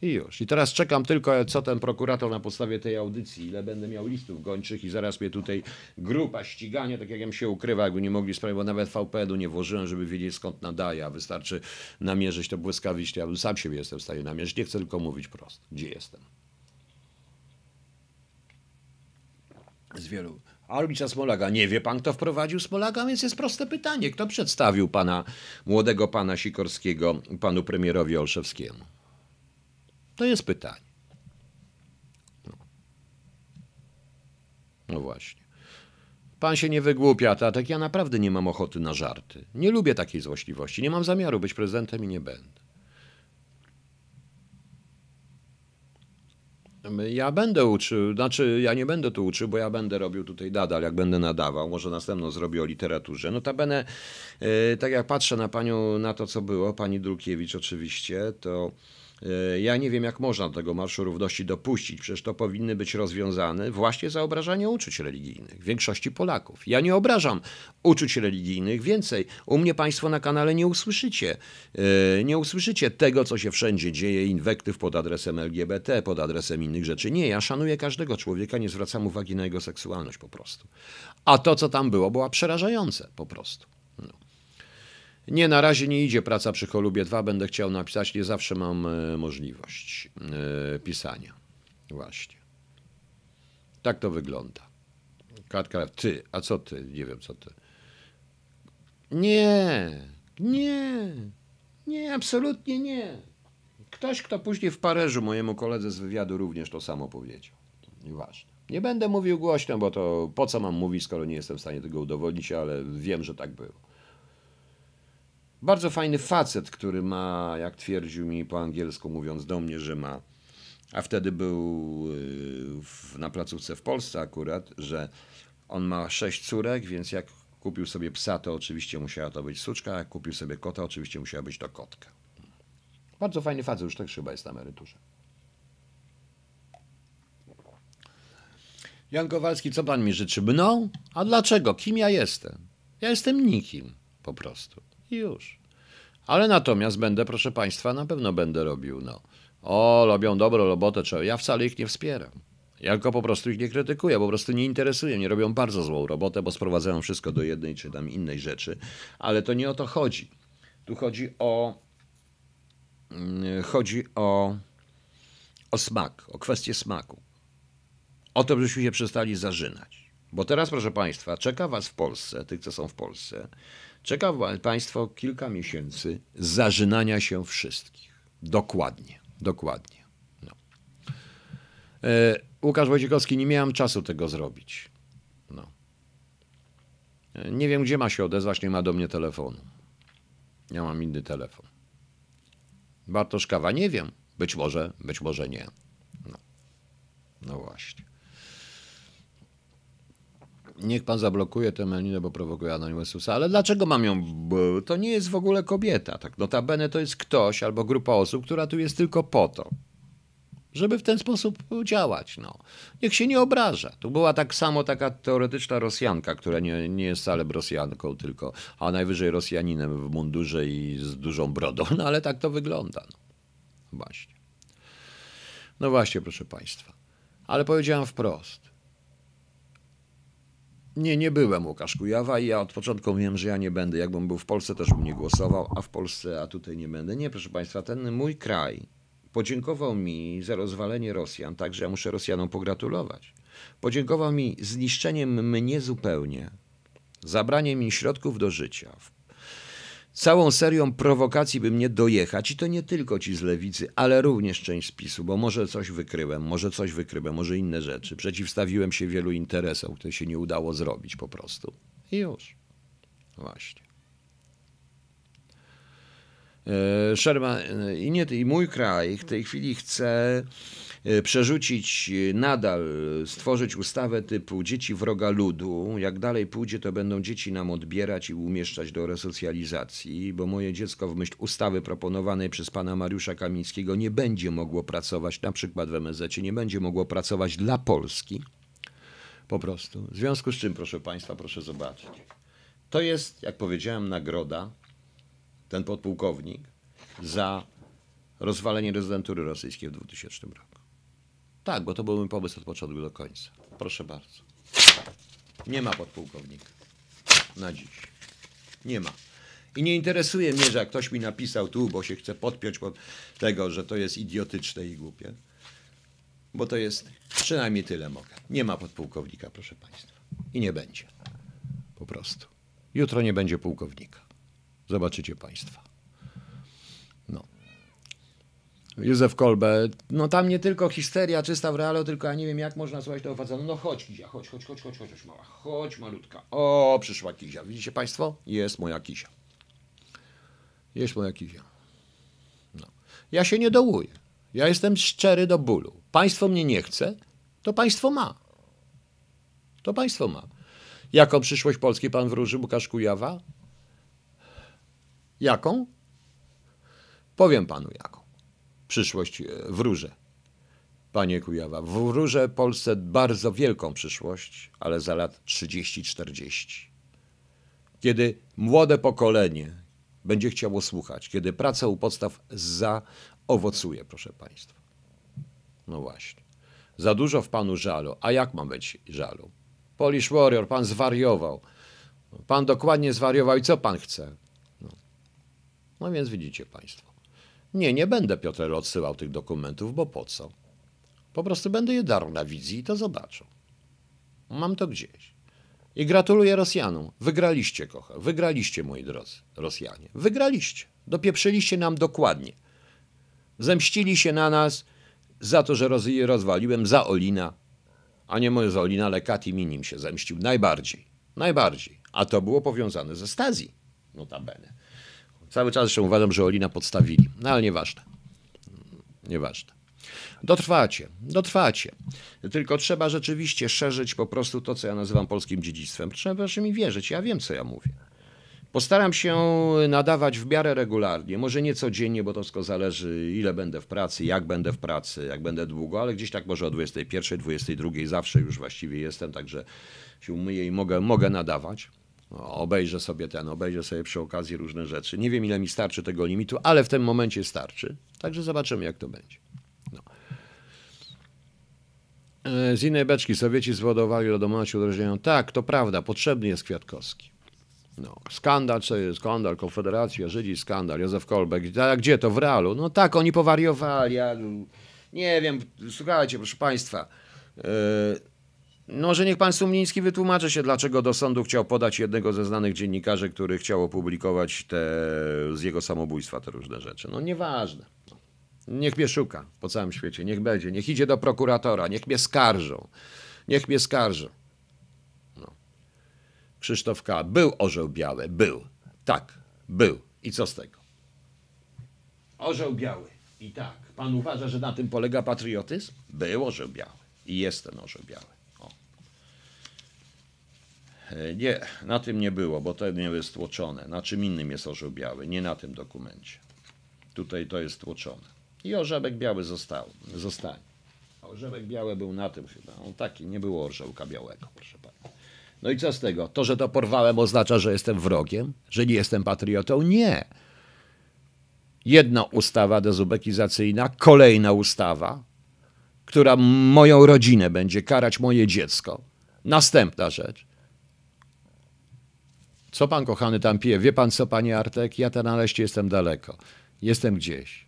I już. I teraz czekam tylko, co ten prokurator na podstawie tej audycji, ile będę miał listów gończych i zaraz mnie tutaj grupa ścigania, tak jak ja się ukrywa, jakby nie mogli sprawić, bo nawet VPN-u nie włożyłem, żeby wiedzieć skąd nadaje, a wystarczy namierzyć to błyskawicznie. Ja sam siebie jestem w stanie namierzyć, nie chcę tylko mówić prosto, gdzie jestem. Z wielu. Arbica Smolaga. Nie wie pan, kto wprowadził Smolaga, więc jest proste pytanie. Kto przedstawił pana, młodego pana Sikorskiego, panu premierowi Olszewskiemu? To jest pytanie. No, no właśnie. Pan się nie wygłupia, tak ja naprawdę nie mam ochoty na żarty. Nie lubię takiej złośliwości. Nie mam zamiaru być prezydentem i nie będę. Ja będę uczył, znaczy ja nie będę tu uczył, bo ja będę robił tutaj nadal, jak będę nadawał, może następną zrobię o literaturze. Notabene, yy, tak jak patrzę na panią, na to co było, pani Dulkiewicz oczywiście, to ja nie wiem, jak można do tego Marszu Równości dopuścić. Przecież to powinny być rozwiązane właśnie za obrażanie uczuć religijnych większości Polaków. Ja nie obrażam uczuć religijnych. Więcej, u mnie Państwo na kanale nie usłyszycie. E, nie usłyszycie tego, co się wszędzie dzieje, inwektyw pod adresem LGBT, pod adresem innych rzeczy. Nie, ja szanuję każdego człowieka, nie zwracam uwagi na jego seksualność po prostu. A to, co tam było, było przerażające po prostu. Nie, na razie nie idzie praca przy Cholubie 2. Będę chciał napisać, nie zawsze mam e, możliwość e, pisania. Właśnie. Tak to wygląda. Katka, ty, a co ty? Nie wiem, co ty. Nie, nie, nie, absolutnie nie. Ktoś, kto później w Paryżu mojemu koledze z wywiadu również to samo powiedział. Nieważne. Nie będę mówił głośno, bo to po co mam mówić, skoro nie jestem w stanie tego udowodnić, ale wiem, że tak było. Bardzo fajny facet, który ma, jak twierdził mi po angielsku, mówiąc do mnie, że ma, a wtedy był yy, w, na placówce w Polsce akurat, że on ma sześć córek, więc jak kupił sobie psa, to oczywiście musiała to być suczka, jak kupił sobie kota, oczywiście musiała być to kotka. Bardzo fajny facet, już też chyba jest na emeryturze. Jan Kowalski, co pan mi życzy? Mną? A dlaczego? Kim ja jestem? Ja jestem nikim, po prostu. I już. Ale natomiast będę, proszę państwa, na pewno będę robił, no. O, robią dobrą robotę, trzeba. Ja wcale ich nie wspieram. Ja tylko po prostu ich nie krytykuję, po prostu nie interesuję. Nie robią bardzo złą robotę, bo sprowadzają wszystko do jednej czy tam innej rzeczy. Ale to nie o to chodzi. Tu chodzi o. mm, Chodzi o. O smak, o kwestię smaku. O to, żebyśmy się przestali zażynać. Bo teraz, proszę Państwa, czeka Was w Polsce, tych, co są w Polsce, czeka Państwo kilka miesięcy zażynania się wszystkich. Dokładnie, dokładnie. No. E, Łukasz Wojciechowski, nie miałem czasu tego zrobić. No. E, Nie wiem, gdzie ma się odezwać, nie ma do mnie telefonu. Ja mam inny telefon. Bartosz Kawa, nie wiem. Być może, być może nie. No, no właśnie. Niech pan zablokuje tę melinę, bo prowokuje Anonymususa. Ale dlaczego mam ją? To nie jest w ogóle kobieta. Tak notabene to jest ktoś albo grupa osób, która tu jest tylko po to, żeby w ten sposób działać. No. Niech się nie obraża. Tu była tak samo taka teoretyczna Rosjanka, która nie, nie jest wcale Rosjanką, tylko, a najwyżej Rosjaninem w mundurze i z dużą brodą. No ale tak to wygląda. No. Właśnie. No właśnie, proszę Państwa. Ale powiedziałem wprost. Nie, nie byłem Łukasz Kujawa i ja od początku wiem, że ja nie będę. Jakbym był w Polsce, też bym nie głosował, a w Polsce, a tutaj nie będę. Nie, proszę Państwa, ten mój kraj podziękował mi za rozwalenie Rosjan, także ja muszę Rosjanom pogratulować. Podziękował mi zniszczeniem mnie zupełnie, zabraniem mi środków do życia, całą serią prowokacji, by mnie dojechać. I to nie tylko ci z lewicy, ale również część z PiSu, bo może coś wykryłem, może coś wykryłem, może inne rzeczy. Przeciwstawiłem się wielu interesom, które się nie udało zrobić po prostu. I już. Właśnie. E, Sherman, e, i, nie, i mój kraj w tej chwili chce przerzucić e, nadal, e, stworzyć ustawę typu dzieci wroga ludu. Jak dalej pójdzie, to będą dzieci nam odbierać i umieszczać do resocjalizacji, bo moje dziecko w myśl ustawy proponowanej przez pana Mariusza Kamińskiego nie będzie mogło pracować, na przykład w MSZ, nie będzie mogło pracować dla Polski. Po prostu. W związku z czym, proszę państwa, proszę zobaczyć. To jest, jak powiedziałem, nagroda ten podpułkownik za rozwalenie rezydentury rosyjskiej w 2000 roku. Tak, bo to był mój pomysł od początku do końca. Proszę bardzo. Nie ma podpułkownika. Na dziś. Nie ma. I nie interesuje mnie, że jak ktoś mi napisał tu, bo się chce podpiąć pod tego, że to jest idiotyczne i głupie. Bo to jest, przynajmniej tyle mogę. Nie ma podpułkownika, proszę Państwa. I nie będzie. Po prostu. Jutro nie będzie pułkownika. Zobaczycie Państwa. No. Józef Kolbe, no tam nie tylko histeria czysta w realu, tylko ja nie wiem jak można słuchać tego faceta. No chodź Kizia, chodź, chodź, chodź, chodź, chodź, chodź mała, chodź malutka. O, przyszła Kizia. Widzicie Państwo? Jest moja Kizia. Jest moja Kizia. No. Ja się nie dołuję. Ja jestem szczery do bólu. Państwo mnie nie chce, to państwo ma. To państwo ma. Jaką przyszłość Polski pan wróży Łukasz Kujawa? Jaką? Powiem panu jaką. Przyszłość e, wróżę. Panie Kujawa, wróżę Polsce bardzo wielką przyszłość, ale za lat 30-40. Kiedy młode pokolenie będzie chciało słuchać, kiedy praca u podstaw zaowocuje, proszę państwa. No właśnie. Za dużo w panu żalu. A jak ma być żalu? Polish Warrior, pan zwariował. Pan dokładnie zwariował i co pan chce? No, no więc widzicie państwo. Nie, nie będę Piotrel odsyłał tych dokumentów, bo po co? Po prostu będę je darł na wizji i to zobaczą. Mam to gdzieś. I gratuluję Rosjanom. Wygraliście, kocha. Wygraliście, moi drodzy Rosjanie. Wygraliście. Dopieprzyliście nam dokładnie. Zemścili się na nas za to, że roz, rozwaliłem, za Olina. A nie Mussolini, ale Minim się zemścił najbardziej. Najbardziej. A to było powiązane ze Stazji. Notabene. Cały czas jeszcze uważam, że Olina podstawili. No ale nieważne. Nieważne. Dotrwacie, dotrwacie. Tylko trzeba rzeczywiście szerzyć po prostu to, co ja nazywam polskim dziedzictwem. Trzeba proszę mi wierzyć, ja wiem, co ja mówię. Postaram się nadawać w miarę regularnie, może nie codziennie, bo to wszystko zależy, ile będę w pracy, jak będę w pracy, jak będę długo, ale gdzieś tak może o 21, 22 zawsze już właściwie jestem, także się umyję i mogę, mogę nadawać. Obejrzę sobie ten, obejrzę sobie przy okazji różne rzeczy. Nie wiem, ile mi starczy tego limitu, ale w tym momencie starczy. Także zobaczymy, jak to będzie. No. E, z innej beczki Sowieci zwodowali lodomości udrożnienią. Tak, to prawda, potrzebny jest Kwiatkowski. No, skandal, co jest skandal, Konfederacja, Żydzi, skandal, Józef Kolbek. A gdzie to? W realu? No tak, oni powariowali. Ja, nie wiem, słuchajcie, proszę Państwa. Yy, no, że niech pan Sumliński wytłumaczy się, dlaczego do sądu chciał podać jednego ze znanych dziennikarzy, który chciał opublikować te, z jego samobójstwa te różne rzeczy. No nieważne. Niech mnie szuka po całym świecie, niech będzie, niech idzie do prokuratora, niech mnie skarżą. Niech mnie skarżą. No. Krzysztof K. Był orzeł biały, był. Tak, był. I co z tego? Orzeł biały. I tak. Pan uważa, że na tym polega patriotyzm? Był orzeł biały. I jest ten orzeł biały. E, nie, na tym nie było, bo to nie jest tłoczone. Na czym innym jest orzeł biały, nie na tym dokumencie. Tutaj to jest tłoczone. I orzebek biały został, zostanie. Orzebek biały był na tym chyba. On taki, nie było orzełka białego, proszę pana. No i co z tego? To, że to porwałem oznacza, że jestem wrogiem? Że nie jestem patriotą? Nie. Jedna ustawa dezubekizacyjna, kolejna ustawa, która moją rodzinę będzie karać moje dziecko. Następna rzecz. Co pan kochany tam pije? Wie pan co, panie Artek? Ja tam naleście jestem daleko. Jestem gdzieś.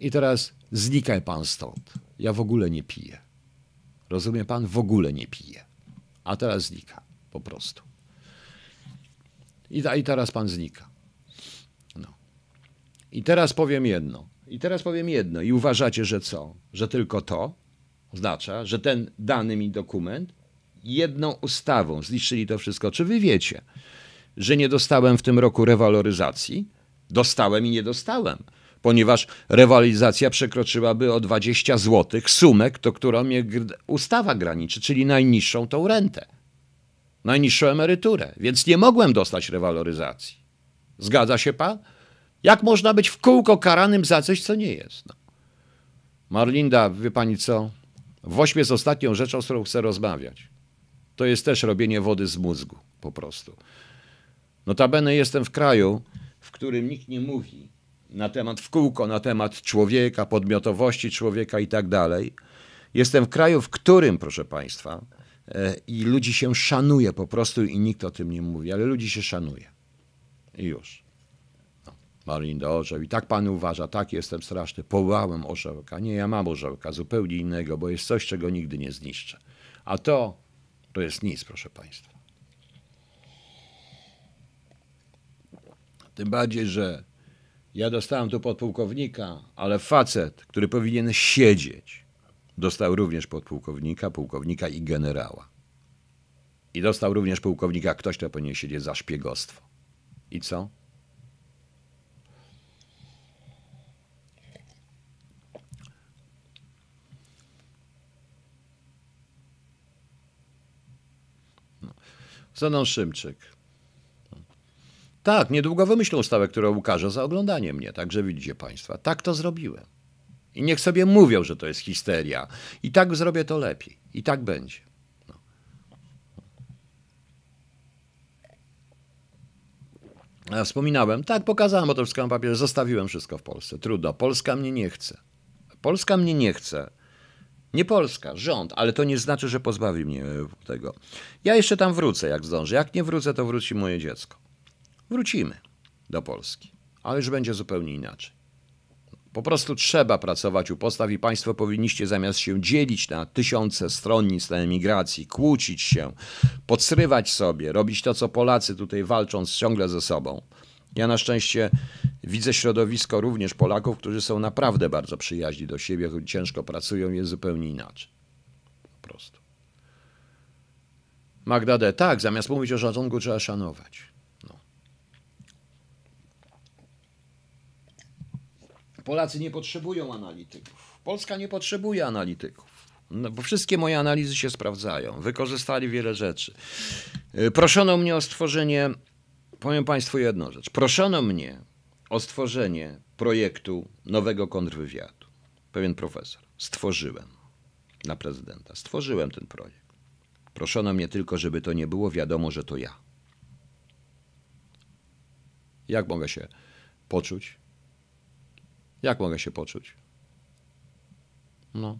I teraz znikaj pan stąd. Ja w ogóle nie piję. Rozumie pan? W ogóle nie piję. A teraz znika. Po prostu. I, ta, I teraz pan znika. No. I teraz powiem jedno. I teraz powiem jedno. I uważacie, że co? Że tylko to oznacza, że ten dany mi dokument jedną ustawą zniszczyli to wszystko. Czy wy wiecie, że nie dostałem w tym roku rewaloryzacji? Dostałem i nie dostałem, ponieważ rewaloryzacja przekroczyłaby o 20 zł sumek, to którą mnie ustawa graniczy, czyli najniższą tą rentę, najniższą emeryturę, więc nie mogłem dostać rewaloryzacji. Zgadza się pan? Jak można być w kółko karanym za coś, co nie jest? No. Marlinda, wie pani co? Wośm jest ostatnią rzeczą, z którą chcę rozmawiać. To jest też robienie wody z mózgu, po prostu. Notabene jestem w kraju, w którym nikt nie mówi na temat w kółko, na temat człowieka, podmiotowości człowieka i tak dalej. Jestem w kraju, w którym, proszę Państwa, e, i ludzi się szanuje po prostu i nikt o tym nie mówi, ale ludzi się szanuje. I już. No. Marinda orzeł. I tak pan uważa, tak jestem straszny. Połałem orzełka. Nie, ja mam orzełka, zupełnie innego, bo jest coś, czego nigdy nie zniszczę. A to, to jest nic, proszę Państwa. Tym bardziej, że ja dostałem tu podpułkownika, ale facet, który powinien siedzieć, dostał również podpułkownika, pułkownika i generała. I dostał również pułkownika ktoś, kto powinien siedzieć za szpiegostwo. I co? No. Zanon Szymczyk. Tak, niedługo wymyślę ustawę, którą ukażę za oglądanie mnie. Także widzicie Państwa, tak to zrobiłem. I niech sobie mówią, że to jest histeria. I tak zrobię to lepiej. I tak będzie. No. Ja wspominałem, tak, pokazałem o wszystko na papierze, zostawiłem wszystko w Polsce. Trudno, Polska mnie nie chce. Polska mnie nie chce. Nie Polska, rząd, ale to nie znaczy, że pozbawi mnie tego. Ja jeszcze tam wrócę, jak zdążę. Jak nie wrócę, to wróci moje dziecko wrócimy do Polski, ale już będzie zupełnie inaczej. Po prostu trzeba pracować u podstaw i państwo powinniście zamiast się dzielić na tysiące stronnic na emigracji, kłócić się, podsrywać sobie, robić to, co Polacy tutaj walcząc ciągle ze sobą. Ja na szczęście widzę środowisko również Polaków, którzy są naprawdę bardzo przyjaźni do siebie, ciężko pracują, jest zupełnie inaczej. Po prostu. Magda D. Tak, zamiast mówić o szacunku trzeba szanować. Polacy nie potrzebują analityków. Polska nie potrzebuje analityków. No, bo wszystkie moje analizy się sprawdzają. Wykorzystali wiele rzeczy. Y, proszono mnie o stworzenie, powiem Państwu jedną rzecz. Proszono mnie o stworzenie projektu nowego kontrwywiadu. Pewien profesor. Stworzyłem na prezydenta. Stworzyłem ten projekt. Proszono mnie tylko, żeby to nie było wiadomo, że to ja. Jak mogę się poczuć? Jak mogę się poczuć? No.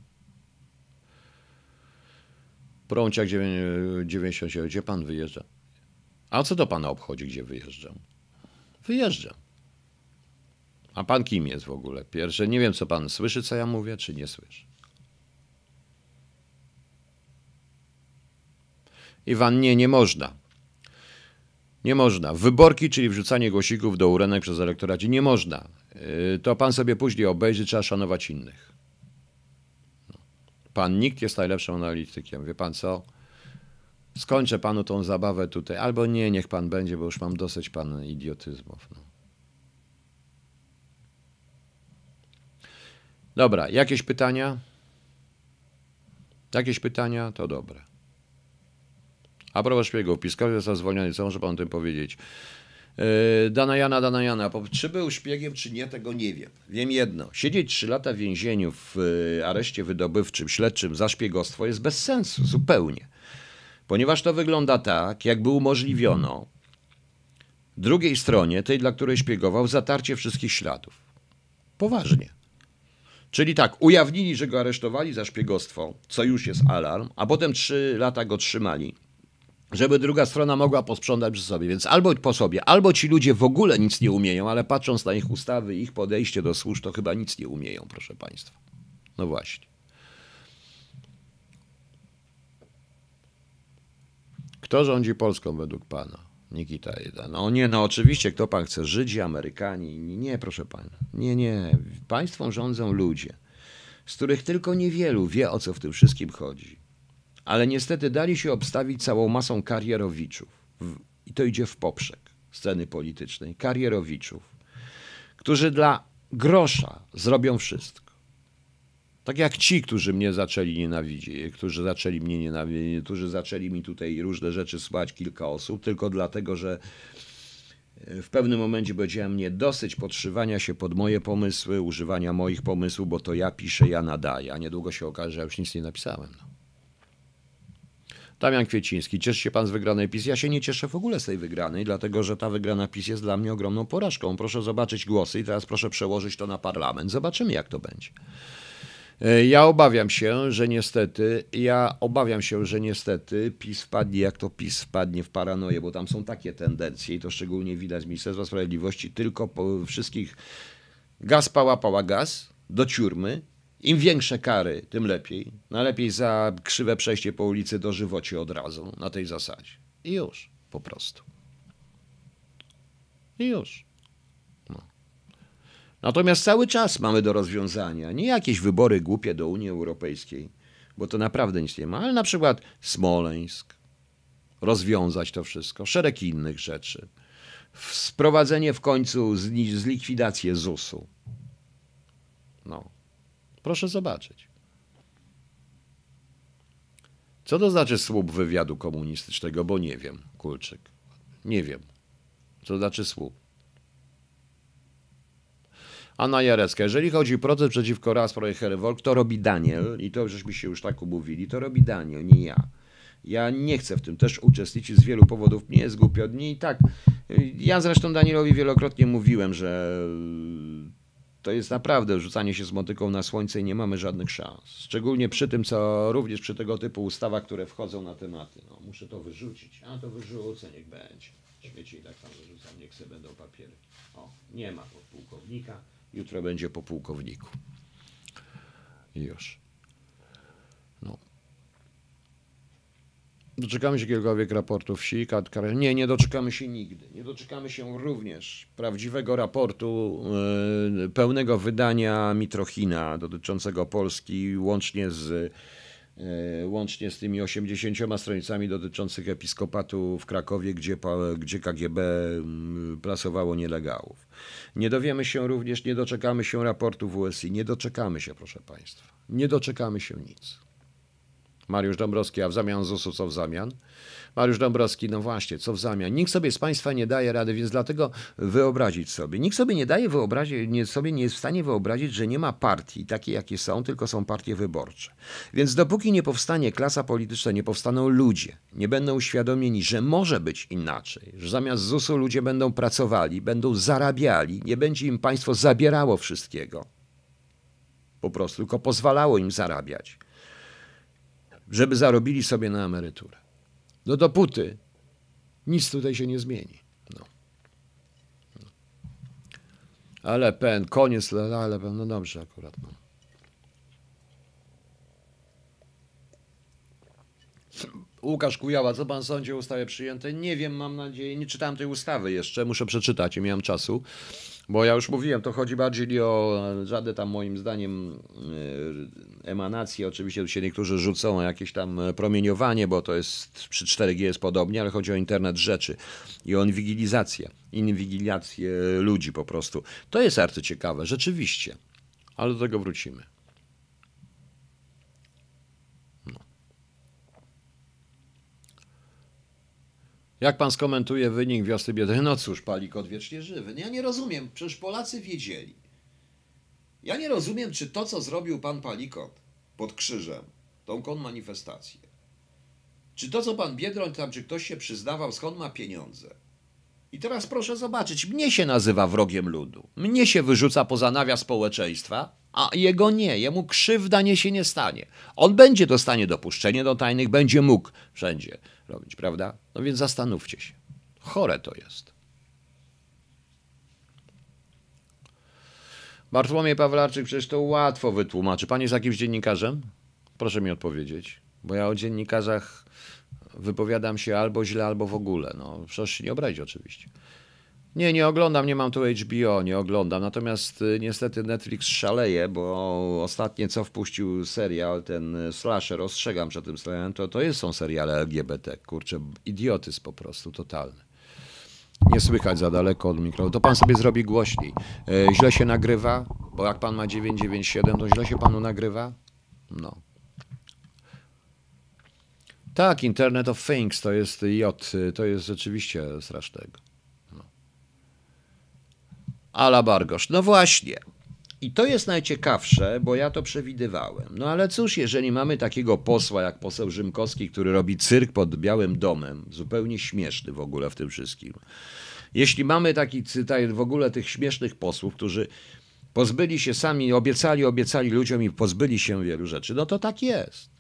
Prąciak 97, gdzie pan wyjeżdża? A co to pana obchodzi, gdzie wyjeżdżam? Wyjeżdżam. A pan kim jest w ogóle? Pierwsze, nie wiem, co pan słyszy, co ja mówię, czy nie słyszy. Iwan, nie, nie można. Nie można. Wyborki, czyli wrzucanie głosików do urenek przez elektoracie, nie można. Yy, to pan sobie później obejrzy, trzeba szanować innych. No. Pan nikt jest najlepszym analitykiem. Wie pan co? Skończę panu tą zabawę tutaj. Albo nie, niech pan będzie, bo już mam dosyć pan idiotyzmów. No. Dobra, jakieś pytania? Jakieś pytania? To dobre. A propos szpiegów, Piskow został zwolniony, co może pan o tym powiedzieć? Yy, Dana Jana, Dana Jana, czy był szpiegiem, czy nie, tego nie wiem. Wiem jedno, siedzieć 3 lata w więzieniu w yy, areszcie wydobywczym, śledczym za szpiegostwo jest bez sensu, zupełnie. Ponieważ to wygląda tak, jakby umożliwiono drugiej stronie, tej, dla której szpiegował, zatarcie wszystkich śladów. Poważnie. Czyli tak, ujawnili, że go aresztowali za szpiegostwo, co już jest alarm, a potem 3 lata go trzymali żeby druga strona mogła posprzątać przy sobie. Więc albo po sobie, albo ci ludzie w ogóle nic nie umieją, ale patrząc na ich ustawy, ich podejście do służb, to chyba nic nie umieją, proszę Państwa. No właśnie. Kto rządzi Polską według Pana? Nikita Jeda. No nie, no oczywiście, kto Pan chce? Żydzi, Amerykanie? Nie, proszę Pana. Nie, nie. Państwem rządzą ludzie, z których tylko niewielu wie, o co w tym wszystkim chodzi ale niestety dali się obstawić całą masą karierowiczów. I to idzie w poprzek sceny politycznej. Karierowiczów, którzy dla grosza zrobią wszystko. Tak jak ci, którzy mnie zaczęli nienawidzieć, którzy zaczęli mnie nienawidzieć, którzy zaczęli mi tutaj różne rzeczy słać kilka osób, tylko dlatego, że e, w pewnym momencie powiedziałem mnie dosyć podszywania się pod moje pomysły, używania moich pomysłów, bo to ja piszę, ja nadaję, a niedługo się okaże, że ja już nic nie napisałem. No. Damian Kwieciński, cieszy się pan z wygranej PiS? Ja się nie cieszę w ogóle z tej wygranej, dlatego że ta wygrana PiS jest dla mnie ogromną porażką. Proszę zobaczyć głosy i teraz proszę przełożyć to na parlament. Zobaczymy, jak to będzie. E, ja obawiam się, że niestety, ja obawiam się, że niestety PiS wpadnie, jak to PiS wpadnie w paranoję, bo tam są takie tendencje i to szczególnie widać z Ministerstwa Sprawiedliwości, tylko po wszystkich gaz pała, pała gaz do ciurmy, im większe kary, tym lepiej. Najlepiej za krzywe przejście po ulicy do żywoci od razu, na tej zasadzie. I już, po prostu. I już. No. Natomiast cały czas mamy do rozwiązania nie jakieś wybory głupie do Unii Europejskiej, bo to naprawdę nic nie ma, ale na przykład Smoleńsk, rozwiązać to wszystko, szereg innych rzeczy. Sprowadzenie w końcu, zlikwidację ZUS-u. No. Proszę zobaczyć. Co to znaczy słup wywiadu komunistycznego? Bo nie wiem, Kulczyk. Nie wiem. Co to znaczy słup? Anna Jarecka, jeżeli chodzi o proces przeciwko raz Herwolk, to robi Daniel i to żeśmy się już tak umówili, to robi Daniel, nie ja. Ja nie chcę w tym też uczestniczyć z wielu powodów. Mnie jest głupio. Nie i tak. Ja zresztą Danielowi wielokrotnie mówiłem, że to jest naprawdę rzucanie się z motyką na słońce i nie mamy żadnych szans. Szczególnie przy tym, co również przy tego typu ustawach, które wchodzą na tematy. No, muszę to wyrzucić. A to wyrzucę, niech będzie. Śmieci i tak tam wyrzucam, niech sobie będą papiery. O, nie ma podpułkownika. Jutro będzie po pułkowniku. Już. Doczekamy się jakiegokolwiek raportu wsi, Nie, nie doczekamy się nigdy. Nie doczekamy się również prawdziwego raportu, yy, pełnego wydania Mitrochina dotyczącego Polski, łącznie z e, łącznie z tymi 80 stronicami dotyczących episkopatu w Krakowie, gdzie, gdzie KGB plasowało nielegalów. Nie dowiemy się również, nie doczekamy się raportu WSI, nie doczekamy się, proszę Państwa. Nie doczekamy się nic. Mariusz Dąbrowski, a w zamian ZUS-u co w zamian? Mariusz Dąbrowski, no właśnie, co w zamian? Nikt sobie z Państwa nie daje rady, więc dlatego wyobrazić sobie. Nikt sobie nie daje wyobrazić, nie, sobie nie jest w stanie wyobrazić, że nie ma partii takie, jakie są, tylko są partie wyborcze. Więc dopóki nie powstanie klasa polityczna, nie powstaną ludzie, nie będą uświadomieni, że może być inaczej, że zamiast ZUS-u ludzie będą pracowali, będą zarabiali, nie będzie im państwo zabierało wszystkiego. Po prostu, tylko pozwalało im zarabiać żeby zarobili sobie na emeryturę. No dopóty nic tutaj się nie zmieni. No. Ale pen, koniec, ale no dobrze akurat. No. Łukasz Kujawa, co pan sądzi o ustawie przyjętej? Nie wiem, mam nadzieję, nie czytałem tej ustawy jeszcze, muszę przeczytać, nie miałem czasu. Bo ja już mówiłem, to chodzi bardziej o żadne tam moim zdaniem e, emanacje. Oczywiście tu się niektórzy rzucą jakieś tam promieniowanie, bo to jest przy 4G jest podobnie, ale chodzi o internet rzeczy i o inwigilizację, inwigilację ludzi po prostu. To jest arcyciekawe, rzeczywiście. Ale do tego wrócimy. Jak pan skomentuje wynik wiosny biedy? No cóż, Palikot wiecznie żywy. No ja nie rozumiem, przecież Polacy wiedzieli. Ja nie rozumiem, czy to, co zrobił pan Palikot pod krzyżem, tą konmanifestację, czy to, co pan Biedroń tam, czy ktoś się przyznawał, skąd ma pieniądze. I teraz proszę zobaczyć, mnie się nazywa wrogiem ludu. Mnie się wyrzuca poza nawias społeczeństwa, a jego nie. Jemu krzywda nie się nie stanie. On będzie dostanie dopuszczenie do tajnych, będzie mógł wszędzie robić, prawda? No więc zastanówcie się. Chore to jest. Bartłomiej Pawlarczyk, przecież to łatwo wytłumaczy. Pan jest jakimś dziennikarzem? Proszę mi odpowiedzieć, bo ja o dziennikarzach wypowiadam się albo źle, albo w ogóle. No, proszę się nie obrazić oczywiście. Nie, nie oglądam, nie mam tu HBO, nie oglądam. Natomiast y, niestety Netflix szaleje, bo ostatnie co wpuścił serial, ten slasher, ostrzegam przed tym serialem, to, to jest, są seriale LGBT. Kurczę, idiotyzm po prostu, totalny. Nie słychać za daleko od mikrofonu. To pan sobie zrobi głośniej. E, źle się nagrywa, bo jak pan ma 997, to źle się panu nagrywa? No. Tak, Internet of Things to jest J, to jest rzeczywiście strasznego. Ala Bargosz. No właśnie. I to jest najciekawsze, bo ja to przewidywałem. No ale cóż, jeżeli mamy takiego posła jak poseł Rzymkowski, który robi cyrk pod Białym Domem, zupełnie śmieszny w ogóle w tym wszystkim. Jeśli mamy taki cytat w ogóle tych śmiesznych posłów, którzy pozbyli się sami, obiecali, obiecali ludziom i pozbyli się wielu rzeczy, no to tak jest.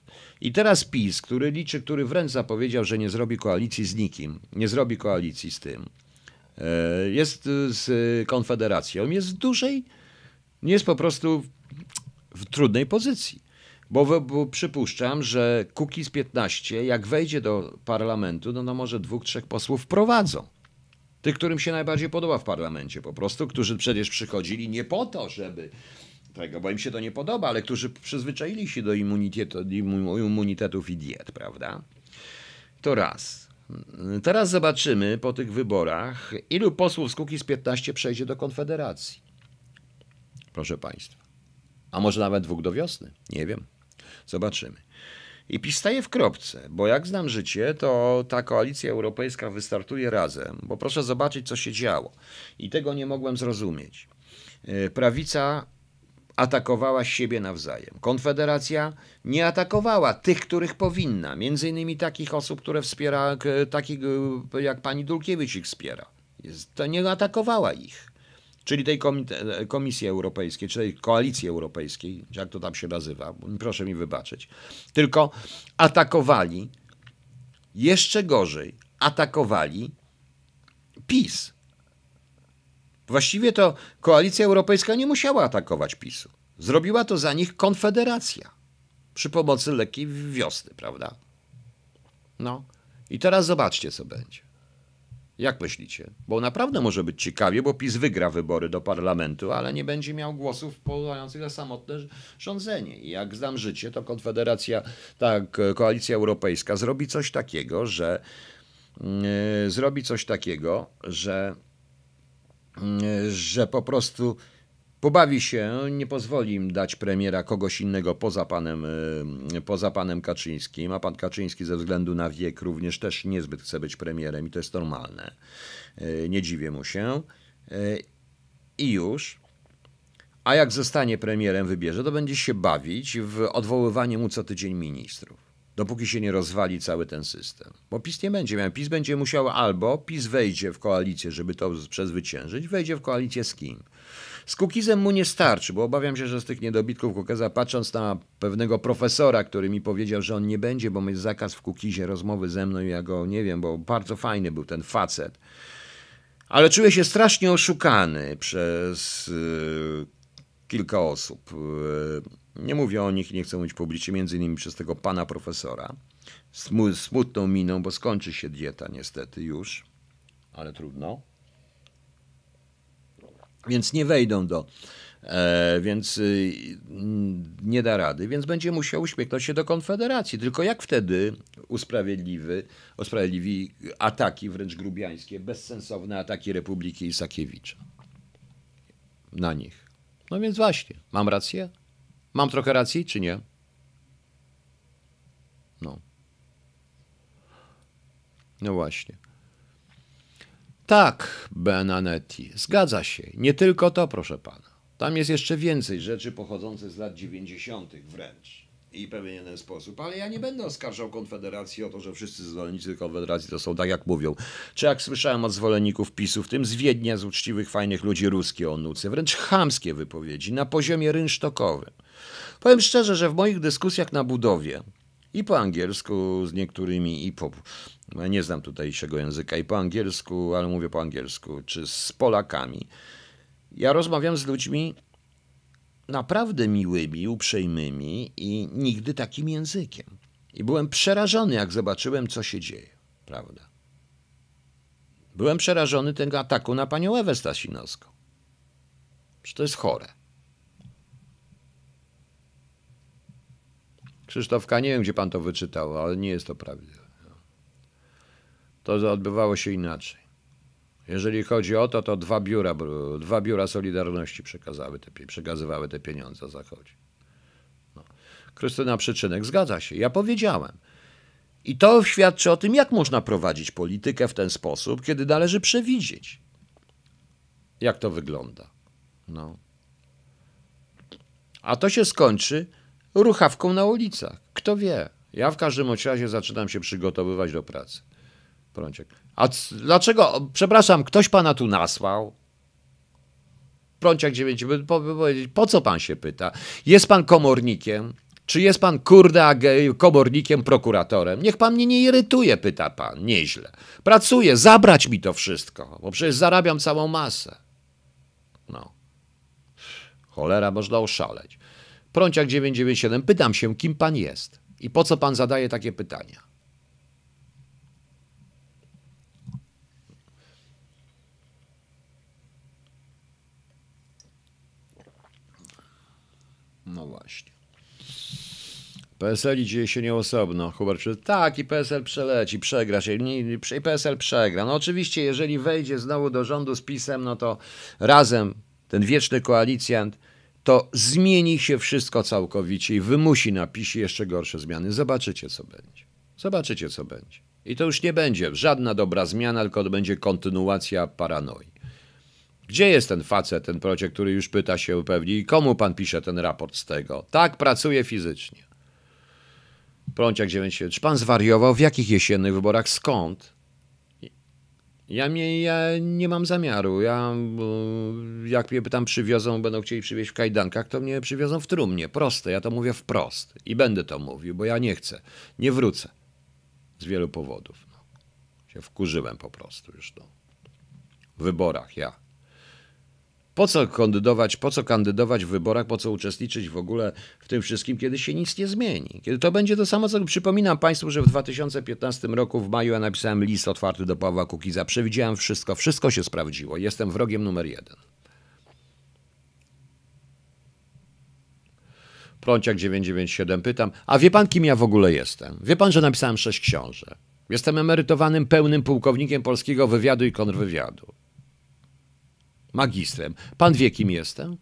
I teraz PiS, który liczy, który wręcz zapowiedział, że nie zrobi koalicji z nikim, nie zrobi koalicji z tym, jest z Konfederacją, jest w dużej, jest po prostu w trudnej pozycji. Bo, bo przypuszczam, że Kukiz 15, jak wejdzie do parlamentu, no, no może dwóch, trzech posłów wprowadzą. Tych, którym się najbardziej podoba w parlamencie po prostu, którzy przecież przychodzili nie po to, żeby tego, bo im się to nie podoba, ale którzy przyzwyczaili się do immunitetu, immunitetów i diet, prawda? To raz. Teraz zobaczymy po tych wyborach, ilu posłów z Kukiz 15 przejdzie do Konfederacji. Proszę Państwa. A może nawet dwóch do wiosny? Nie wiem. Zobaczymy. I PiS staje w kropce, bo jak znam życie, to ta koalicja europejska wystartuje razem, bo proszę zobaczyć, co się działo. I tego nie mogłem zrozumieć. E, prawica atakowała siebie nawzajem. Konfederacja nie atakowała tych, których powinna, między innymi takich osób, które wspiera, takich jak pani Dulkiewicz ich wspiera. To nie atakowała ich. Czyli tej Komisji Europejskiej, czy tej Koalicji Europejskiej, jak to tam się nazywa, proszę mi wybaczyć, tylko atakowali, jeszcze gorzej, atakowali PiS. Właściwie to koalicja europejska nie musiała atakować PiSu. Zrobiła to za nich Konfederacja przy pomocy lekkiej wiosny, prawda? No i teraz zobaczcie, co będzie. Jak myślicie? Bo naprawdę może być ciekawie, bo PiS wygra wybory do parlamentu, ale nie będzie miał głosów wpływających na samotne rządzenie. I jak znam życie, to Konfederacja, tak, Koalicja Europejska zrobi coś takiego, że yy, zrobi coś takiego, że, że po prostu pobawi się, nie pozwoli im dać premiera kogoś innego poza panem, y, poza panem Kaczyńskim, a pan Kaczyński ze względu na wiek również też niezbyt chce być premierem i to jest normalne. Y, nie dziwię mu się. Y, I już. A jak zostanie premierem, wybierze, to będzie się bawić w odwoływanie mu co tydzień ministrów. Dopóki się nie rozwali cały ten system. Bo PiS nie będzie miał. PiS będzie musiał albo PiS wejdzie w koalicję, żeby to przezwyciężyć, wejdzie w koalicję z kim? Z Kukizem mu nie starczy, bo obawiam się, że z tych niedobitków Kukiza, patrząc na pewnego profesora, który mi powiedział, że on nie będzie, bo jest zakaz w Kukizie rozmowy ze mną i ja go nie wiem, bo bardzo fajny był ten facet. Ale czuję się strasznie oszukany przez yy, kilka osób. Yy, nie mówię o nich nie chcę mówić publicznie, między innymi przez tego pana profesora. Smutną miną, bo skończy się dieta niestety już, ale trudno więc nie wejdą do. E, więc y, nie da rady, więc będzie musiał uśmiechnąć się do Konfederacji. Tylko jak wtedy usprawiedliwy, usprawiedliwi ataki wręcz grubiańskie, bezsensowne ataki Republiki Isakiewicza na nich. No więc właśnie, mam rację? Mam trochę racji, czy nie? No. No właśnie. Tak, Benanetti, zgadza się. Nie tylko to, proszę pana. Tam jest jeszcze więcej rzeczy pochodzących z lat 90. wręcz. I pewien jeden sposób. Ale ja nie będę oskarżał Konfederacji o to, że wszyscy zwolennicy Konfederacji to są tak, jak mówią. Czy jak słyszałem od zwolenników PiSu, w tym z Wiednia, z uczciwych, fajnych ludzi ruskie o nuce, wręcz chamskie wypowiedzi na poziomie rynsztokowym. Powiem szczerze, że w moich dyskusjach na budowie i po angielsku z niektórymi, i po. Ja nie znam tutejszego języka, i po angielsku, ale mówię po angielsku, czy z Polakami. Ja rozmawiam z ludźmi naprawdę miłymi, uprzejmymi i nigdy takim językiem. I byłem przerażony, jak zobaczyłem, co się dzieje, prawda? Byłem przerażony tego ataku na panią Ewę Stasinowską. Że to jest chore. Krzysztofka, nie wiem, gdzie pan to wyczytał, ale nie jest to prawdziwe. To odbywało się inaczej. Jeżeli chodzi o to, to dwa biura, dwa biura Solidarności przekazały te, przekazywały te pieniądze Zachodzie. No. Krystyna Przyczynek, zgadza się. Ja powiedziałem. I to świadczy o tym, jak można prowadzić politykę w ten sposób, kiedy należy przewidzieć, jak to wygląda. No. A to się skończy ruchawką na ulicach. Kto wie? Ja w każdym razie zaczynam się przygotowywać do pracy. Prąciek. A dlaczego, przepraszam, ktoś pana tu nasłał? Prąciak 9, po, po co pan się pyta? Jest pan komornikiem? Czy jest pan, kurde, komornikiem, prokuratorem? Niech pan mnie nie irytuje, pyta pan, nieźle. Pracuję, zabrać mi to wszystko, bo przecież zarabiam całą masę. No. Cholera, można oszaleć. Prąciak 997, pytam się, kim pan jest i po co pan zadaje takie pytania? Właśnie. PSL dzieje się nieosobno. Hubert tak i PSL przeleci, przegra się. Nie, PSL przegra. No oczywiście, jeżeli wejdzie znowu do rządu z PiSem, no to razem ten wieczny koalicjant to zmieni się wszystko całkowicie i wymusi na PiSie jeszcze gorsze zmiany. Zobaczycie, co będzie. Zobaczycie, co będzie. I to już nie będzie żadna dobra zmiana, tylko to będzie kontynuacja paranoi. Gdzie jest ten facet, ten projekt, który już pyta się pewnie i komu pan pisze ten raport z tego? Tak, pracuje fizycznie. Prąciak 9. Czy pan zwariował? W jakich jesiennych wyborach? Skąd? Ja, mnie, ja nie mam zamiaru. Ja, jak mnie tam przywiozą, będą chcieli przywieźć w kajdankach, to mnie przywiozą w trumnie. Proste, ja to mówię wprost. I będę to mówił, bo ja nie chcę. Nie wrócę. Z wielu powodów. No. Się wkurzyłem po prostu już. No. W wyborach ja. Po co kandydować, po co kandydować w wyborach, po co uczestniczyć w ogóle w tym wszystkim, kiedy się nic nie zmieni? Kiedy to będzie to samo, co przypominam Państwu, że w 2015 roku w maju ja napisałem list otwarty do Pawła Kukiza. Przewidziałem wszystko, wszystko się sprawdziło. Jestem wrogiem numer jeden. Prąciak 997 pytam, a wie pan kim ja w ogóle jestem? Wie pan, że napisałem sześć książek. Jestem emerytowanym pełnym pułkownikiem polskiego wywiadu i kontrwywiadu. Magistrem. Pan wie kim jestem?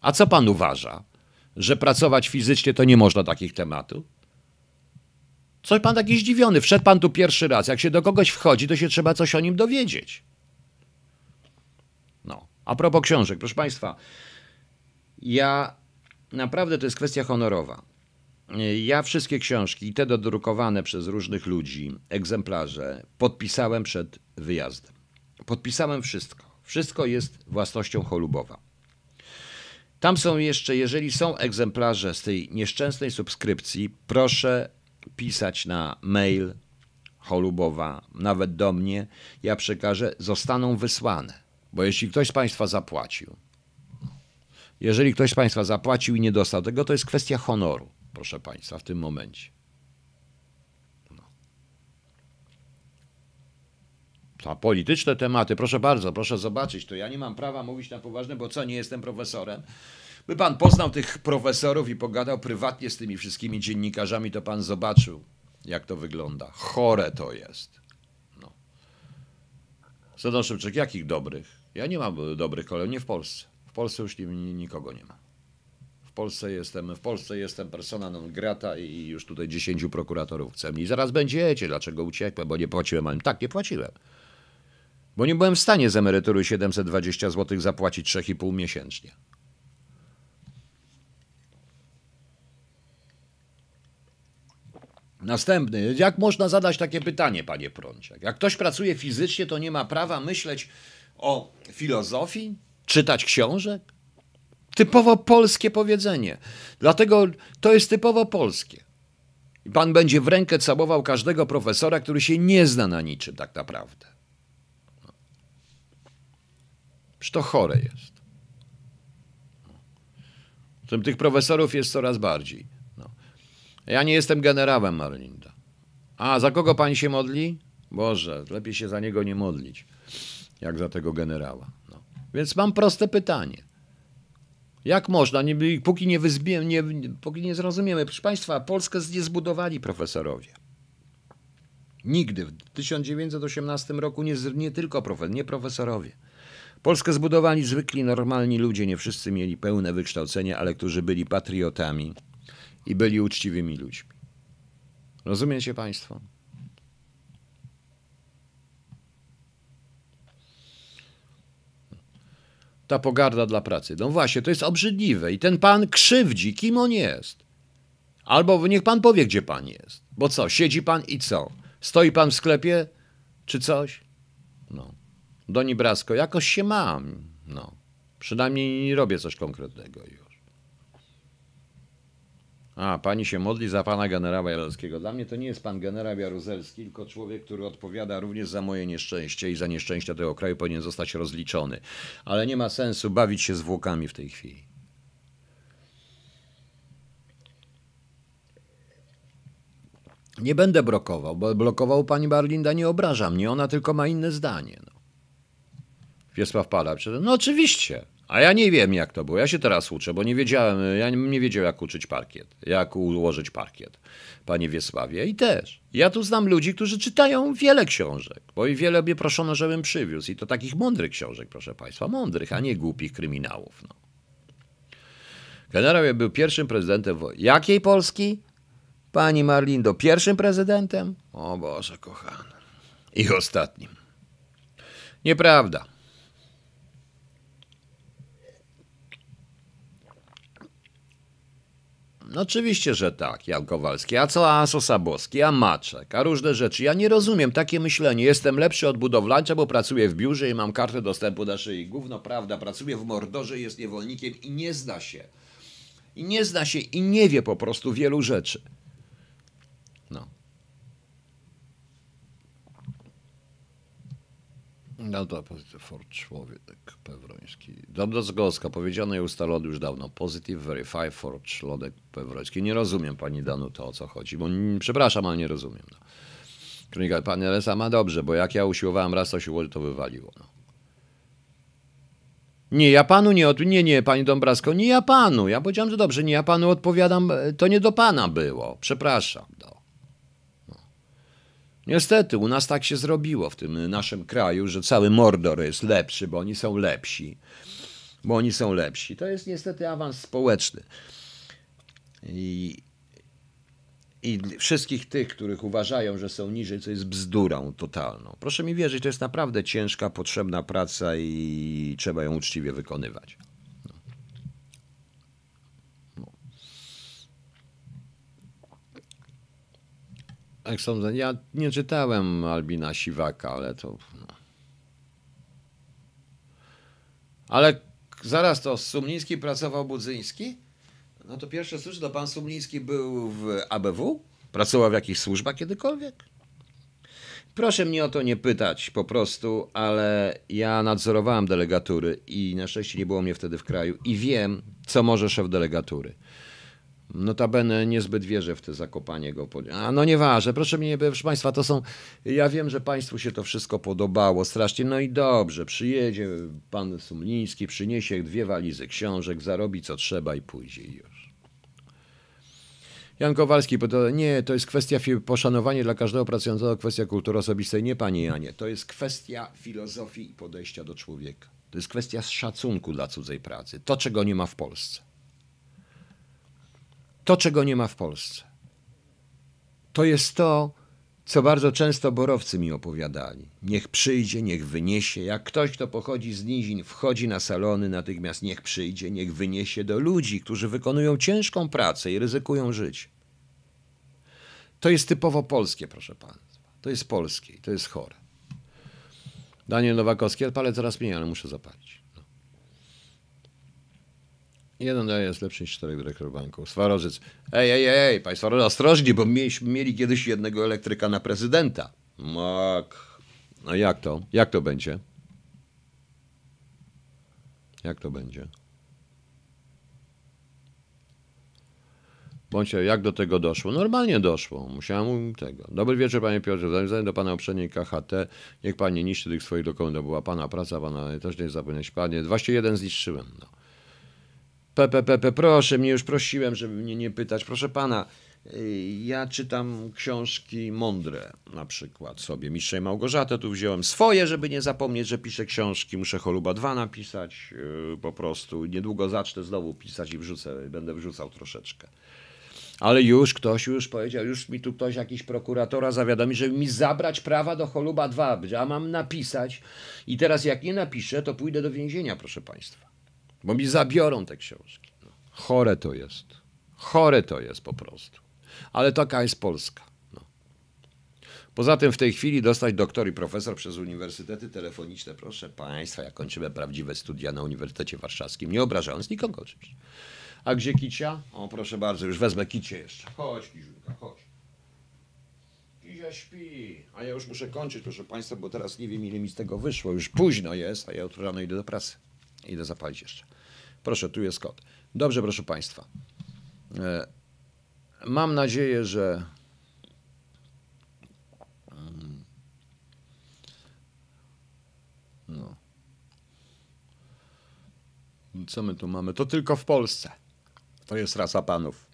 A co pan uważa? Że pracować fizycznie to nie można takich tematów? Coś pan taki zdziwiony. Wszedł pan tu pierwszy raz. Jak się do kogoś wchodzi, to się trzeba coś o nim dowiedzieć. No. A propos książek, proszę państwa, ja naprawdę to jest kwestia honorowa. Ja wszystkie książki, te dodrukowane przez różnych ludzi, egzemplarze, podpisałem przed wyjazdem. Podpisałem wszystko. Wszystko jest własnością Cholubowa. Tam są jeszcze, jeżeli są egzemplarze z tej nieszczęsnej subskrypcji, proszę pisać na mail Cholubowa, nawet do mnie. Ja przekażę, zostaną wysłane. Bo jeśli ktoś z Państwa zapłacił, jeżeli ktoś z Państwa zapłacił i nie dostał tego, to jest kwestia honoru, proszę Państwa, w tym momencie. Polityczne tematy, proszę bardzo, proszę zobaczyć, to ja nie mam prawa mówić na poważne, bo co, nie jestem profesorem? By pan poznał tych profesorów i pogadał prywatnie z tymi wszystkimi dziennikarzami, to pan zobaczył, jak to wygląda. Chore to jest. No. Sedon Szybczyk, jakich dobrych? Ja nie mam dobrych kolegów, nie w Polsce. Polsce już nikogo nie ma. W Polsce jestem, w Polsce jestem persona non grata i już tutaj 10 prokuratorów chce mnie. I zaraz będziecie, dlaczego uciekłem, bo nie płaciłem. Tak, nie płaciłem. Bo nie byłem w stanie z emerytury 720 zł zapłacić 3,5 miesięcznie. Następny. Jak można zadać takie pytanie, panie Prąciak? Jak ktoś pracuje fizycznie, to nie ma prawa myśleć o filozofii? czytać książek? Typowo polskie powiedzenie. Dlatego to jest typowo polskie. I pan będzie w rękę całował każdego profesora, który się nie zna na niczym tak naprawdę. No. Przecież to chore jest. Tym tych profesorów jest coraz bardziej. No. Ja nie jestem generałem, Marlinda. A za kogo pani się modli? Boże, lepiej się za niego nie modlić, jak za tego generała. Więc mam proste pytanie. Jak można, nie, póki, nie wyzbie, nie, póki nie zrozumiemy, proszę Państwa, Polskę nie zbudowali profesorowie. Nigdy. W 1918 roku nie, nie tylko nie profesorowie. Polskę zbudowali zwykli, normalni ludzie. Nie wszyscy mieli pełne wykształcenie, ale którzy byli patriotami i byli uczciwymi ludźmi. Rozumiecie Państwo? ta pogarda dla pracy. No właśnie, to jest obrzydliwe i ten pan krzywdzi, kim on jest. Albo niech pan powie, gdzie pan jest. Bo co, siedzi pan i co? Stoi pan w sklepie czy coś? Doni Brasko, jakoś się mam. No. Przynajmniej robię coś konkretnego już. A, pani się modli za pana generała Jaruzelskiego. Dla mnie to nie jest pan generał Jaruzelski, tylko człowiek, który odpowiada również za moje nieszczęście i za nieszczęścia tego kraju powinien zostać rozliczony. Ale nie ma sensu bawić się zwłokami w tej chwili. Nie będę blokował, bo blokował pani Barlinda nie obraża mnie, ona tylko ma inne zdanie. No. Wiesław Pada, no oczywiście. A ja nie wiem, jak to było. Ja się teraz uczę, bo nie wiedziałem, ja nie wiedział, jak uczyć parkiet, jak ułożyć parkiet, panie Wiesławie. I też. Ja tu znam ludzi, którzy czytają wiele książek, bo i wiele mnie proszono, żebym przywiózł. I to takich mądrych książek, proszę państwa. Mądrych, a nie głupich kryminałów. No. Generał był pierwszym prezydentem jakiej Polski? Pani Marlindo, pierwszym prezydentem? O Boże, kochany. I ostatnim. Nieprawda. No oczywiście, że tak, Jan Kowalski. A co a Sosabowski, a Maczek, a różne rzeczy. Ja nie rozumiem takie myślenie. Jestem lepszy od budowlańca, bo pracuję w biurze i mam kartę dostępu do szyi. Gówno prawda, pracuję w mordorze, jest niewolnikiem i nie zna się. I nie zna się i nie wie po prostu wielu rzeczy. No. To for człowiek pewroński. Dobrozgorska, powiedziano i ustalony już dawno. Positive Verify for człowiek pewroński. Nie rozumiem pani Danu to o co chodzi, bo przepraszam, ale nie rozumiem. No. Kronika, pani Elesa ma dobrze, bo jak ja usiłowałem raz to siłę, to wywaliło. No. Nie, ja panu nie od... Nie, nie, pani Dąbrasko, nie ja panu. Ja powiedziałem, że dobrze, nie ja panu odpowiadam, to nie do pana było. Przepraszam. Niestety, u nas tak się zrobiło w tym naszym kraju, że cały Mordor jest lepszy, bo oni są lepsi. Bo oni są lepsi. To jest niestety awans społeczny. I, i wszystkich tych, których uważają, że są niżej, co jest bzdurą totalną. Proszę mi wierzyć, to jest naprawdę ciężka, potrzebna praca i trzeba ją uczciwie wykonywać. Jak sądzę, ja nie czytałem Albina Siwaka, ale to. No. Ale zaraz to Sumliński pracował Budzyński? No to pierwsze słyszę, to pan Sumliński był w ABW? Pracował w jakichś służbach kiedykolwiek? Proszę mnie o to nie pytać po prostu, ale ja nadzorowałem delegatury i na szczęście nie było mnie wtedy w kraju i wiem, co może szef delegatury. Notabene niezbyt wierzę w te zakopanie go. A no nieważne, proszę mnie, proszę Państwa, to są... Ja wiem, że Państwu się to wszystko podobało strasznie, no i dobrze, przyjedzie pan Sumliński, przyniesie dwie walizy książek, zarobi co trzeba i pójdzie już. Jan Kowalski, to, nie, to jest kwestia poszanowania dla każdego pracującego, kwestia kultury osobistej. Nie, panie Janie, to jest kwestia filozofii i podejścia do człowieka. To jest kwestia szacunku dla cudzej pracy. To, czego nie ma w Polsce. To, czego nie ma w Polsce. To jest to, co bardzo często borowcy mi opowiadali. Niech przyjdzie, niech wyniesie. Jak ktoś, kto pochodzi z nizin, wchodzi na salony, natychmiast niech przyjdzie, niech wyniesie do ludzi, którzy wykonują ciężką pracę i ryzykują życie. To jest typowo polskie, proszę Państwa. To jest polskie to jest chore. Daniel Nowakowski, ale palę coraz mniej, ale muszę zapalić. Jeden daje jest lepszy niż czterech dyrektor banku. Swarożyc. Ej, ej, ej, państwo ostrożnie, bo mieliśmy, mieli kiedyś jednego elektryka na prezydenta. Mak. No jak to? Jak to będzie? Jak to będzie? Bądź jak do tego doszło? Normalnie doszło. Musiałem tego. Dobry wieczór, panie Piotrze. Zanim do pana uprzedniej KHT, niech pan nie niszczy tych swoich dokumentów. Była pana praca, pana też nie zapomnieć. Panie, właśnie jeden zniszczyłem. No. PPPP, proszę, mnie już prosiłem, żeby mnie nie pytać. Proszę pana, y, ja czytam książki mądre, na przykład sobie. Mistrzej Małgorzatę tu wziąłem swoje, żeby nie zapomnieć, że piszę książki. Muszę Choluba 2 napisać y, po prostu. Niedługo zacznę znowu pisać i wrzucę, będę wrzucał troszeczkę. Ale już ktoś już powiedział, już mi tu ktoś, jakiś prokuratora zawiadomi, żeby mi zabrać prawa do Choluba 2, a mam napisać i teraz jak nie napiszę, to pójdę do więzienia, proszę państwa. Bo mi zabiorą te książki. No, chore to jest. Chore to jest po prostu. Ale taka jest Polska. No. Poza tym w tej chwili dostać doktor i profesor przez uniwersytety telefoniczne, proszę państwa, jak kończymy prawdziwe studia na Uniwersytecie Warszawskim, nie obrażając nikogo oczywiście. A gdzie Kicia? O, proszę bardzo, już wezmę Kicie jeszcze. Chodź, Kiziulka, chodź. Kizia śpi, a ja już muszę kończyć, proszę Państwa, bo teraz nie wiem, ile mi z tego wyszło. Już późno jest, a ja jutro rano idę do pracy. Idę zapalić jeszcze. Proszę, tu jest kod. Dobrze, proszę Państwa. E, mam nadzieję, że mm, no. Co my tu mamy? To tylko w Polsce. To jest rasa panów.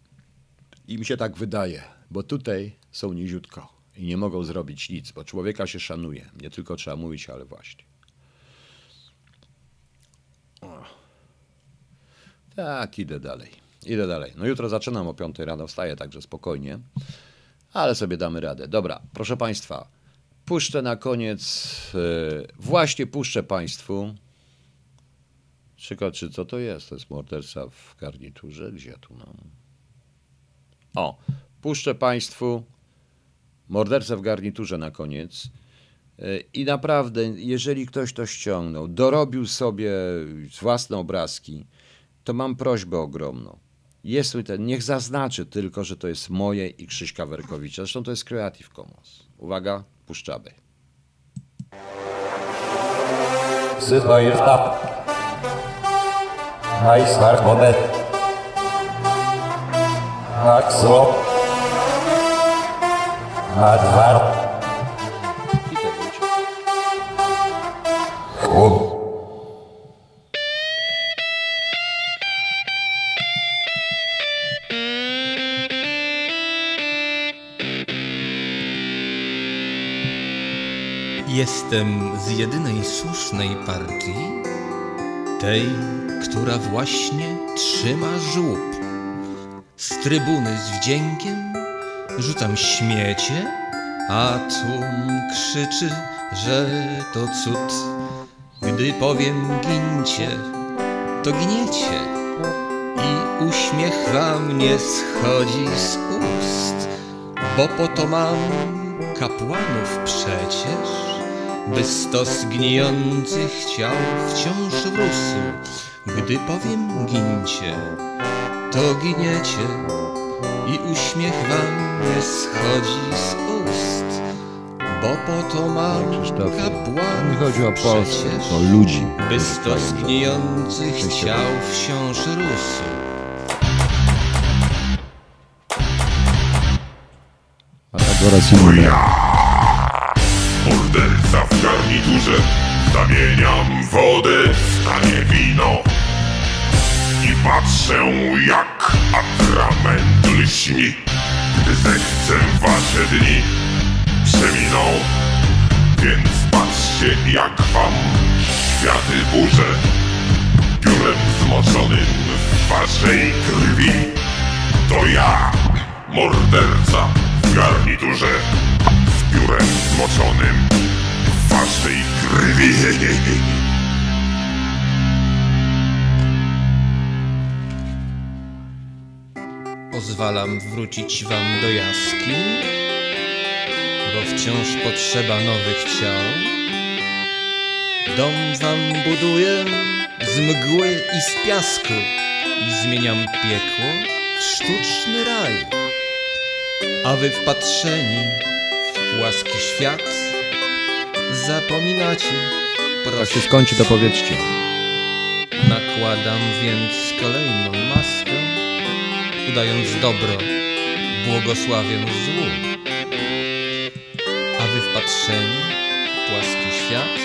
I mi się tak wydaje, bo tutaj są niziutko i nie mogą zrobić nic, bo człowieka się szanuje. Nie tylko trzeba mówić, ale właśnie. Tak, idę dalej. Idę dalej. No jutro zaczynam o 5 rano, wstaję także spokojnie, ale sobie damy radę. Dobra, proszę Państwa, puszczę na koniec, yy, właśnie puszczę Państwu Ciekawe, czy co to jest? To jest morderca w garniturze? Gdzie tu mam? O, puszczę Państwu mordercę w garniturze na koniec. E, I naprawdę, jeżeli ktoś to ściągnął, dorobił sobie własne obrazki, to mam prośbę ogromną. Jest ten, niech zaznaczy tylko, że to jest moje i Krzyśka Werkowicza. Zresztą to jest Creative Commons. Uwaga, puszczamy. Sytoirta. Aisvar Monet. Axlo. Advar. Witaj, Wojciech. Chłop. Jestem z jedynej słusznej partii, tej, która właśnie trzyma żłób. Z trybuny z wdziękiem rzucam śmiecie, a tłum krzyczy, że to cud. Gdy powiem gincie, to gniecie i uśmiech wam nie schodzi z ust, bo po to mam kapłanów przecież, by stos gnijących ciał wciąż rósł. Gdy powiem gincie, to giniecie i uśmiech wam nie schodzi z ust, bo po to mam nie kapłanów chodzi o Polskę, przecież, o ludzi. by stos gnijących ciał wciąż rósł. A tak Morderca w garniturze Zamieniam wodę w tanie wino. I patrzę jak atrament lśni Gdy zechcę wasze dni przeminą Więc patrzcie jak wam światy burzę Piórem zmoczonym w waszej krwi. To ja, morderca w garniturze Z piórem zmoczonym waszej krwi Pozwalam wrócić wam do jaskiń, bo wciąż potrzeba nowych ciał. Dom wam buduję z mgły i z piasku i zmieniam piekło w sztuczny raj. A wy wpatrzeni w płaski świat zapominacie Jak prosto. się skończy, to powiedzcie. Nakładam więc kolejną maskę, udając dobro, błogosławię złu. A wy wpatrzeni w płaski świat,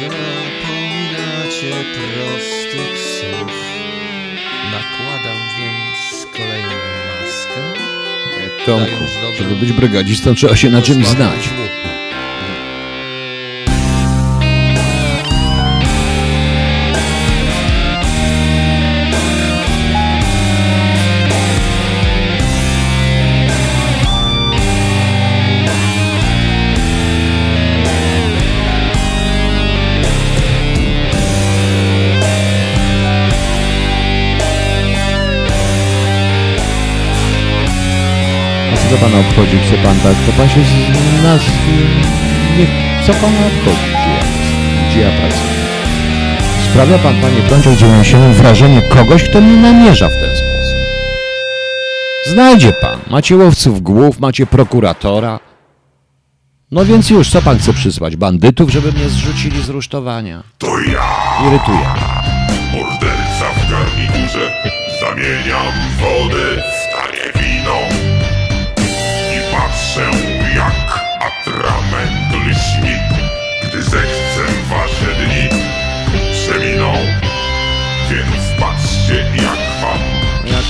zapominacie prostych słów. Nakładam więc kolejną maskę, Dając dobro. żeby być brygadzistą, trzeba się na czymś znać. Złu. A co to pana obchodzi, chce pan tak? To pan się z nas... Nie, co pana obchodzi, gdzie ja? Gdzie ja pracuję? Sprawia pan, panie prąciok 97 wrażenie kogoś, kto mnie namierza w ten sposób. Znajdzie pan. Macie łowców głów, macie prokuratora. No więc już, co pan chce przysłać? Bandytów, żeby mnie zrzucili z rusztowania? To ja, Irytuje morderca w garniturze Zamieniam wodę w wino patrzę jak atrament lśni Gdy zechcę wasze dni przeminą Więc patrzcie jak wam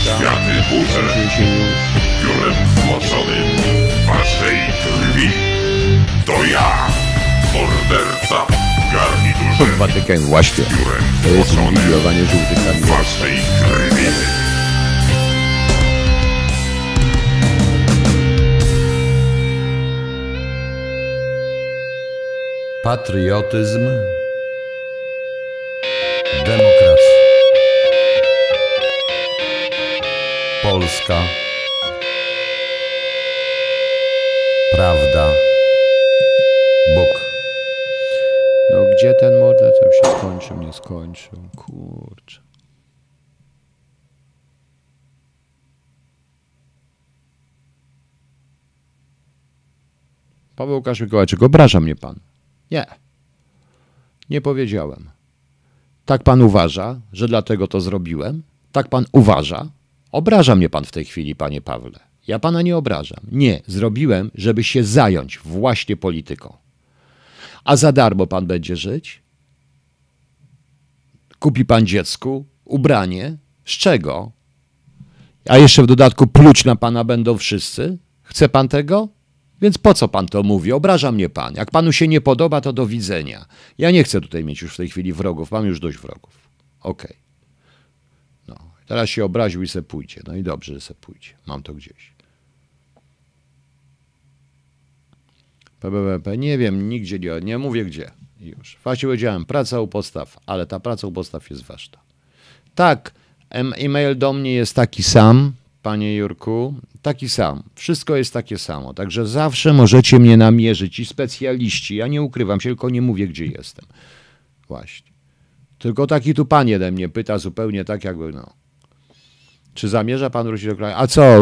światy burzę Piórem zmoczonym waszej krwi. To ja, morderca w garniturze Watykan właśnie. Piórem To jest waszej krwi Patriotyzm, demokracja. Polska, prawda, Bóg. No gdzie ten już się skończył, nie skończył, kurczę. Paweł Łukasz Mikołajczyk, obraża mnie pan. Nie. Nie powiedziałem. Tak pan uważa, że dlatego to zrobiłem? Tak pan uważa? Obraża mnie pan w tej chwili, panie Pawle. Ja pana nie obrażam. Nie, zrobiłem, żeby się zająć właśnie polityką. A za darmo pan będzie żyć? Kupi pan dziecku ubranie? Z czego? A jeszcze w dodatku pluć na pana będą wszyscy? Chce pan tego? Więc po co pan to mówi? Obraża mnie pan. Jak panu się nie podoba, to do widzenia. Ja nie chcę tutaj mieć już w tej chwili wrogów. Mam już dość wrogów. Okej. No, teraz się obraził i se pójdzie. No i dobrze, że se pójdzie. Mam to gdzieś. PBP, nie wiem, nigdzie nie, nie mówię gdzie. Już. Właśnie powiedziałem, praca u postaw, ale ta praca u postaw jest ważna. Tak, em- e-mail do mnie jest taki sam, panie Jurku, taki sam. Wszystko jest takie samo, także zawsze możecie mnie namierzyć i specjaliści. Ja nie ukrywam się, tylko nie mówię, gdzie jestem. Właśnie. Tylko taki tu pan jeden mnie pyta zupełnie tak, jakby no. Czy zamierza pan wrócić do kraju? A co,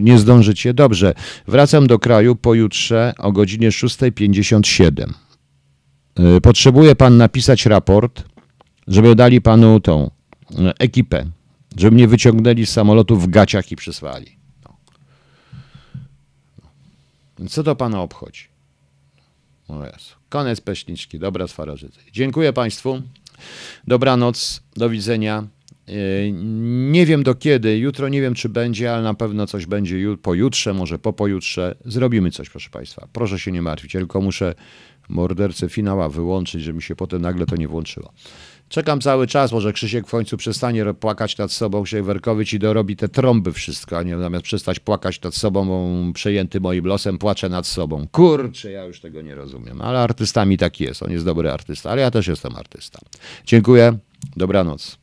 nie zdążycie? Dobrze. Wracam do kraju pojutrze o godzinie 6.57. Y, Potrzebuje pan napisać raport, żeby dali panu tą y, ekipę, żeby mnie wyciągnęli z samolotu w gaciach i przysłali. No. No. Co to pana obchodzi? O Jezu. Koniec peśniczki. Dobra swarożycy. Dziękuję państwu. Dobranoc. Do widzenia. Yy, Nie wiem do kiedy, jutro nie wiem czy będzie, ale na pewno coś będzie ju- pojutrze, może po pojutrze. Zrobimy coś, proszę Państwa. Proszę się nie martwić, tylko muszę mordercę finała wyłączyć, żeby mi się potem nagle to nie włączyło. Czekam cały czas, może Krzysiek w końcu przestanie płakać nad sobą, Krzysiek Werkowicz i dorobi te trąby wszystko, a nie zamiast przestać płakać nad sobą, przejęty moim losem, płacze nad sobą. Kurczę, ja już tego nie rozumiem, ale artystami tak jest, on jest dobry artysta, ale ja też jestem artysta. Dziękuję, dobranoc.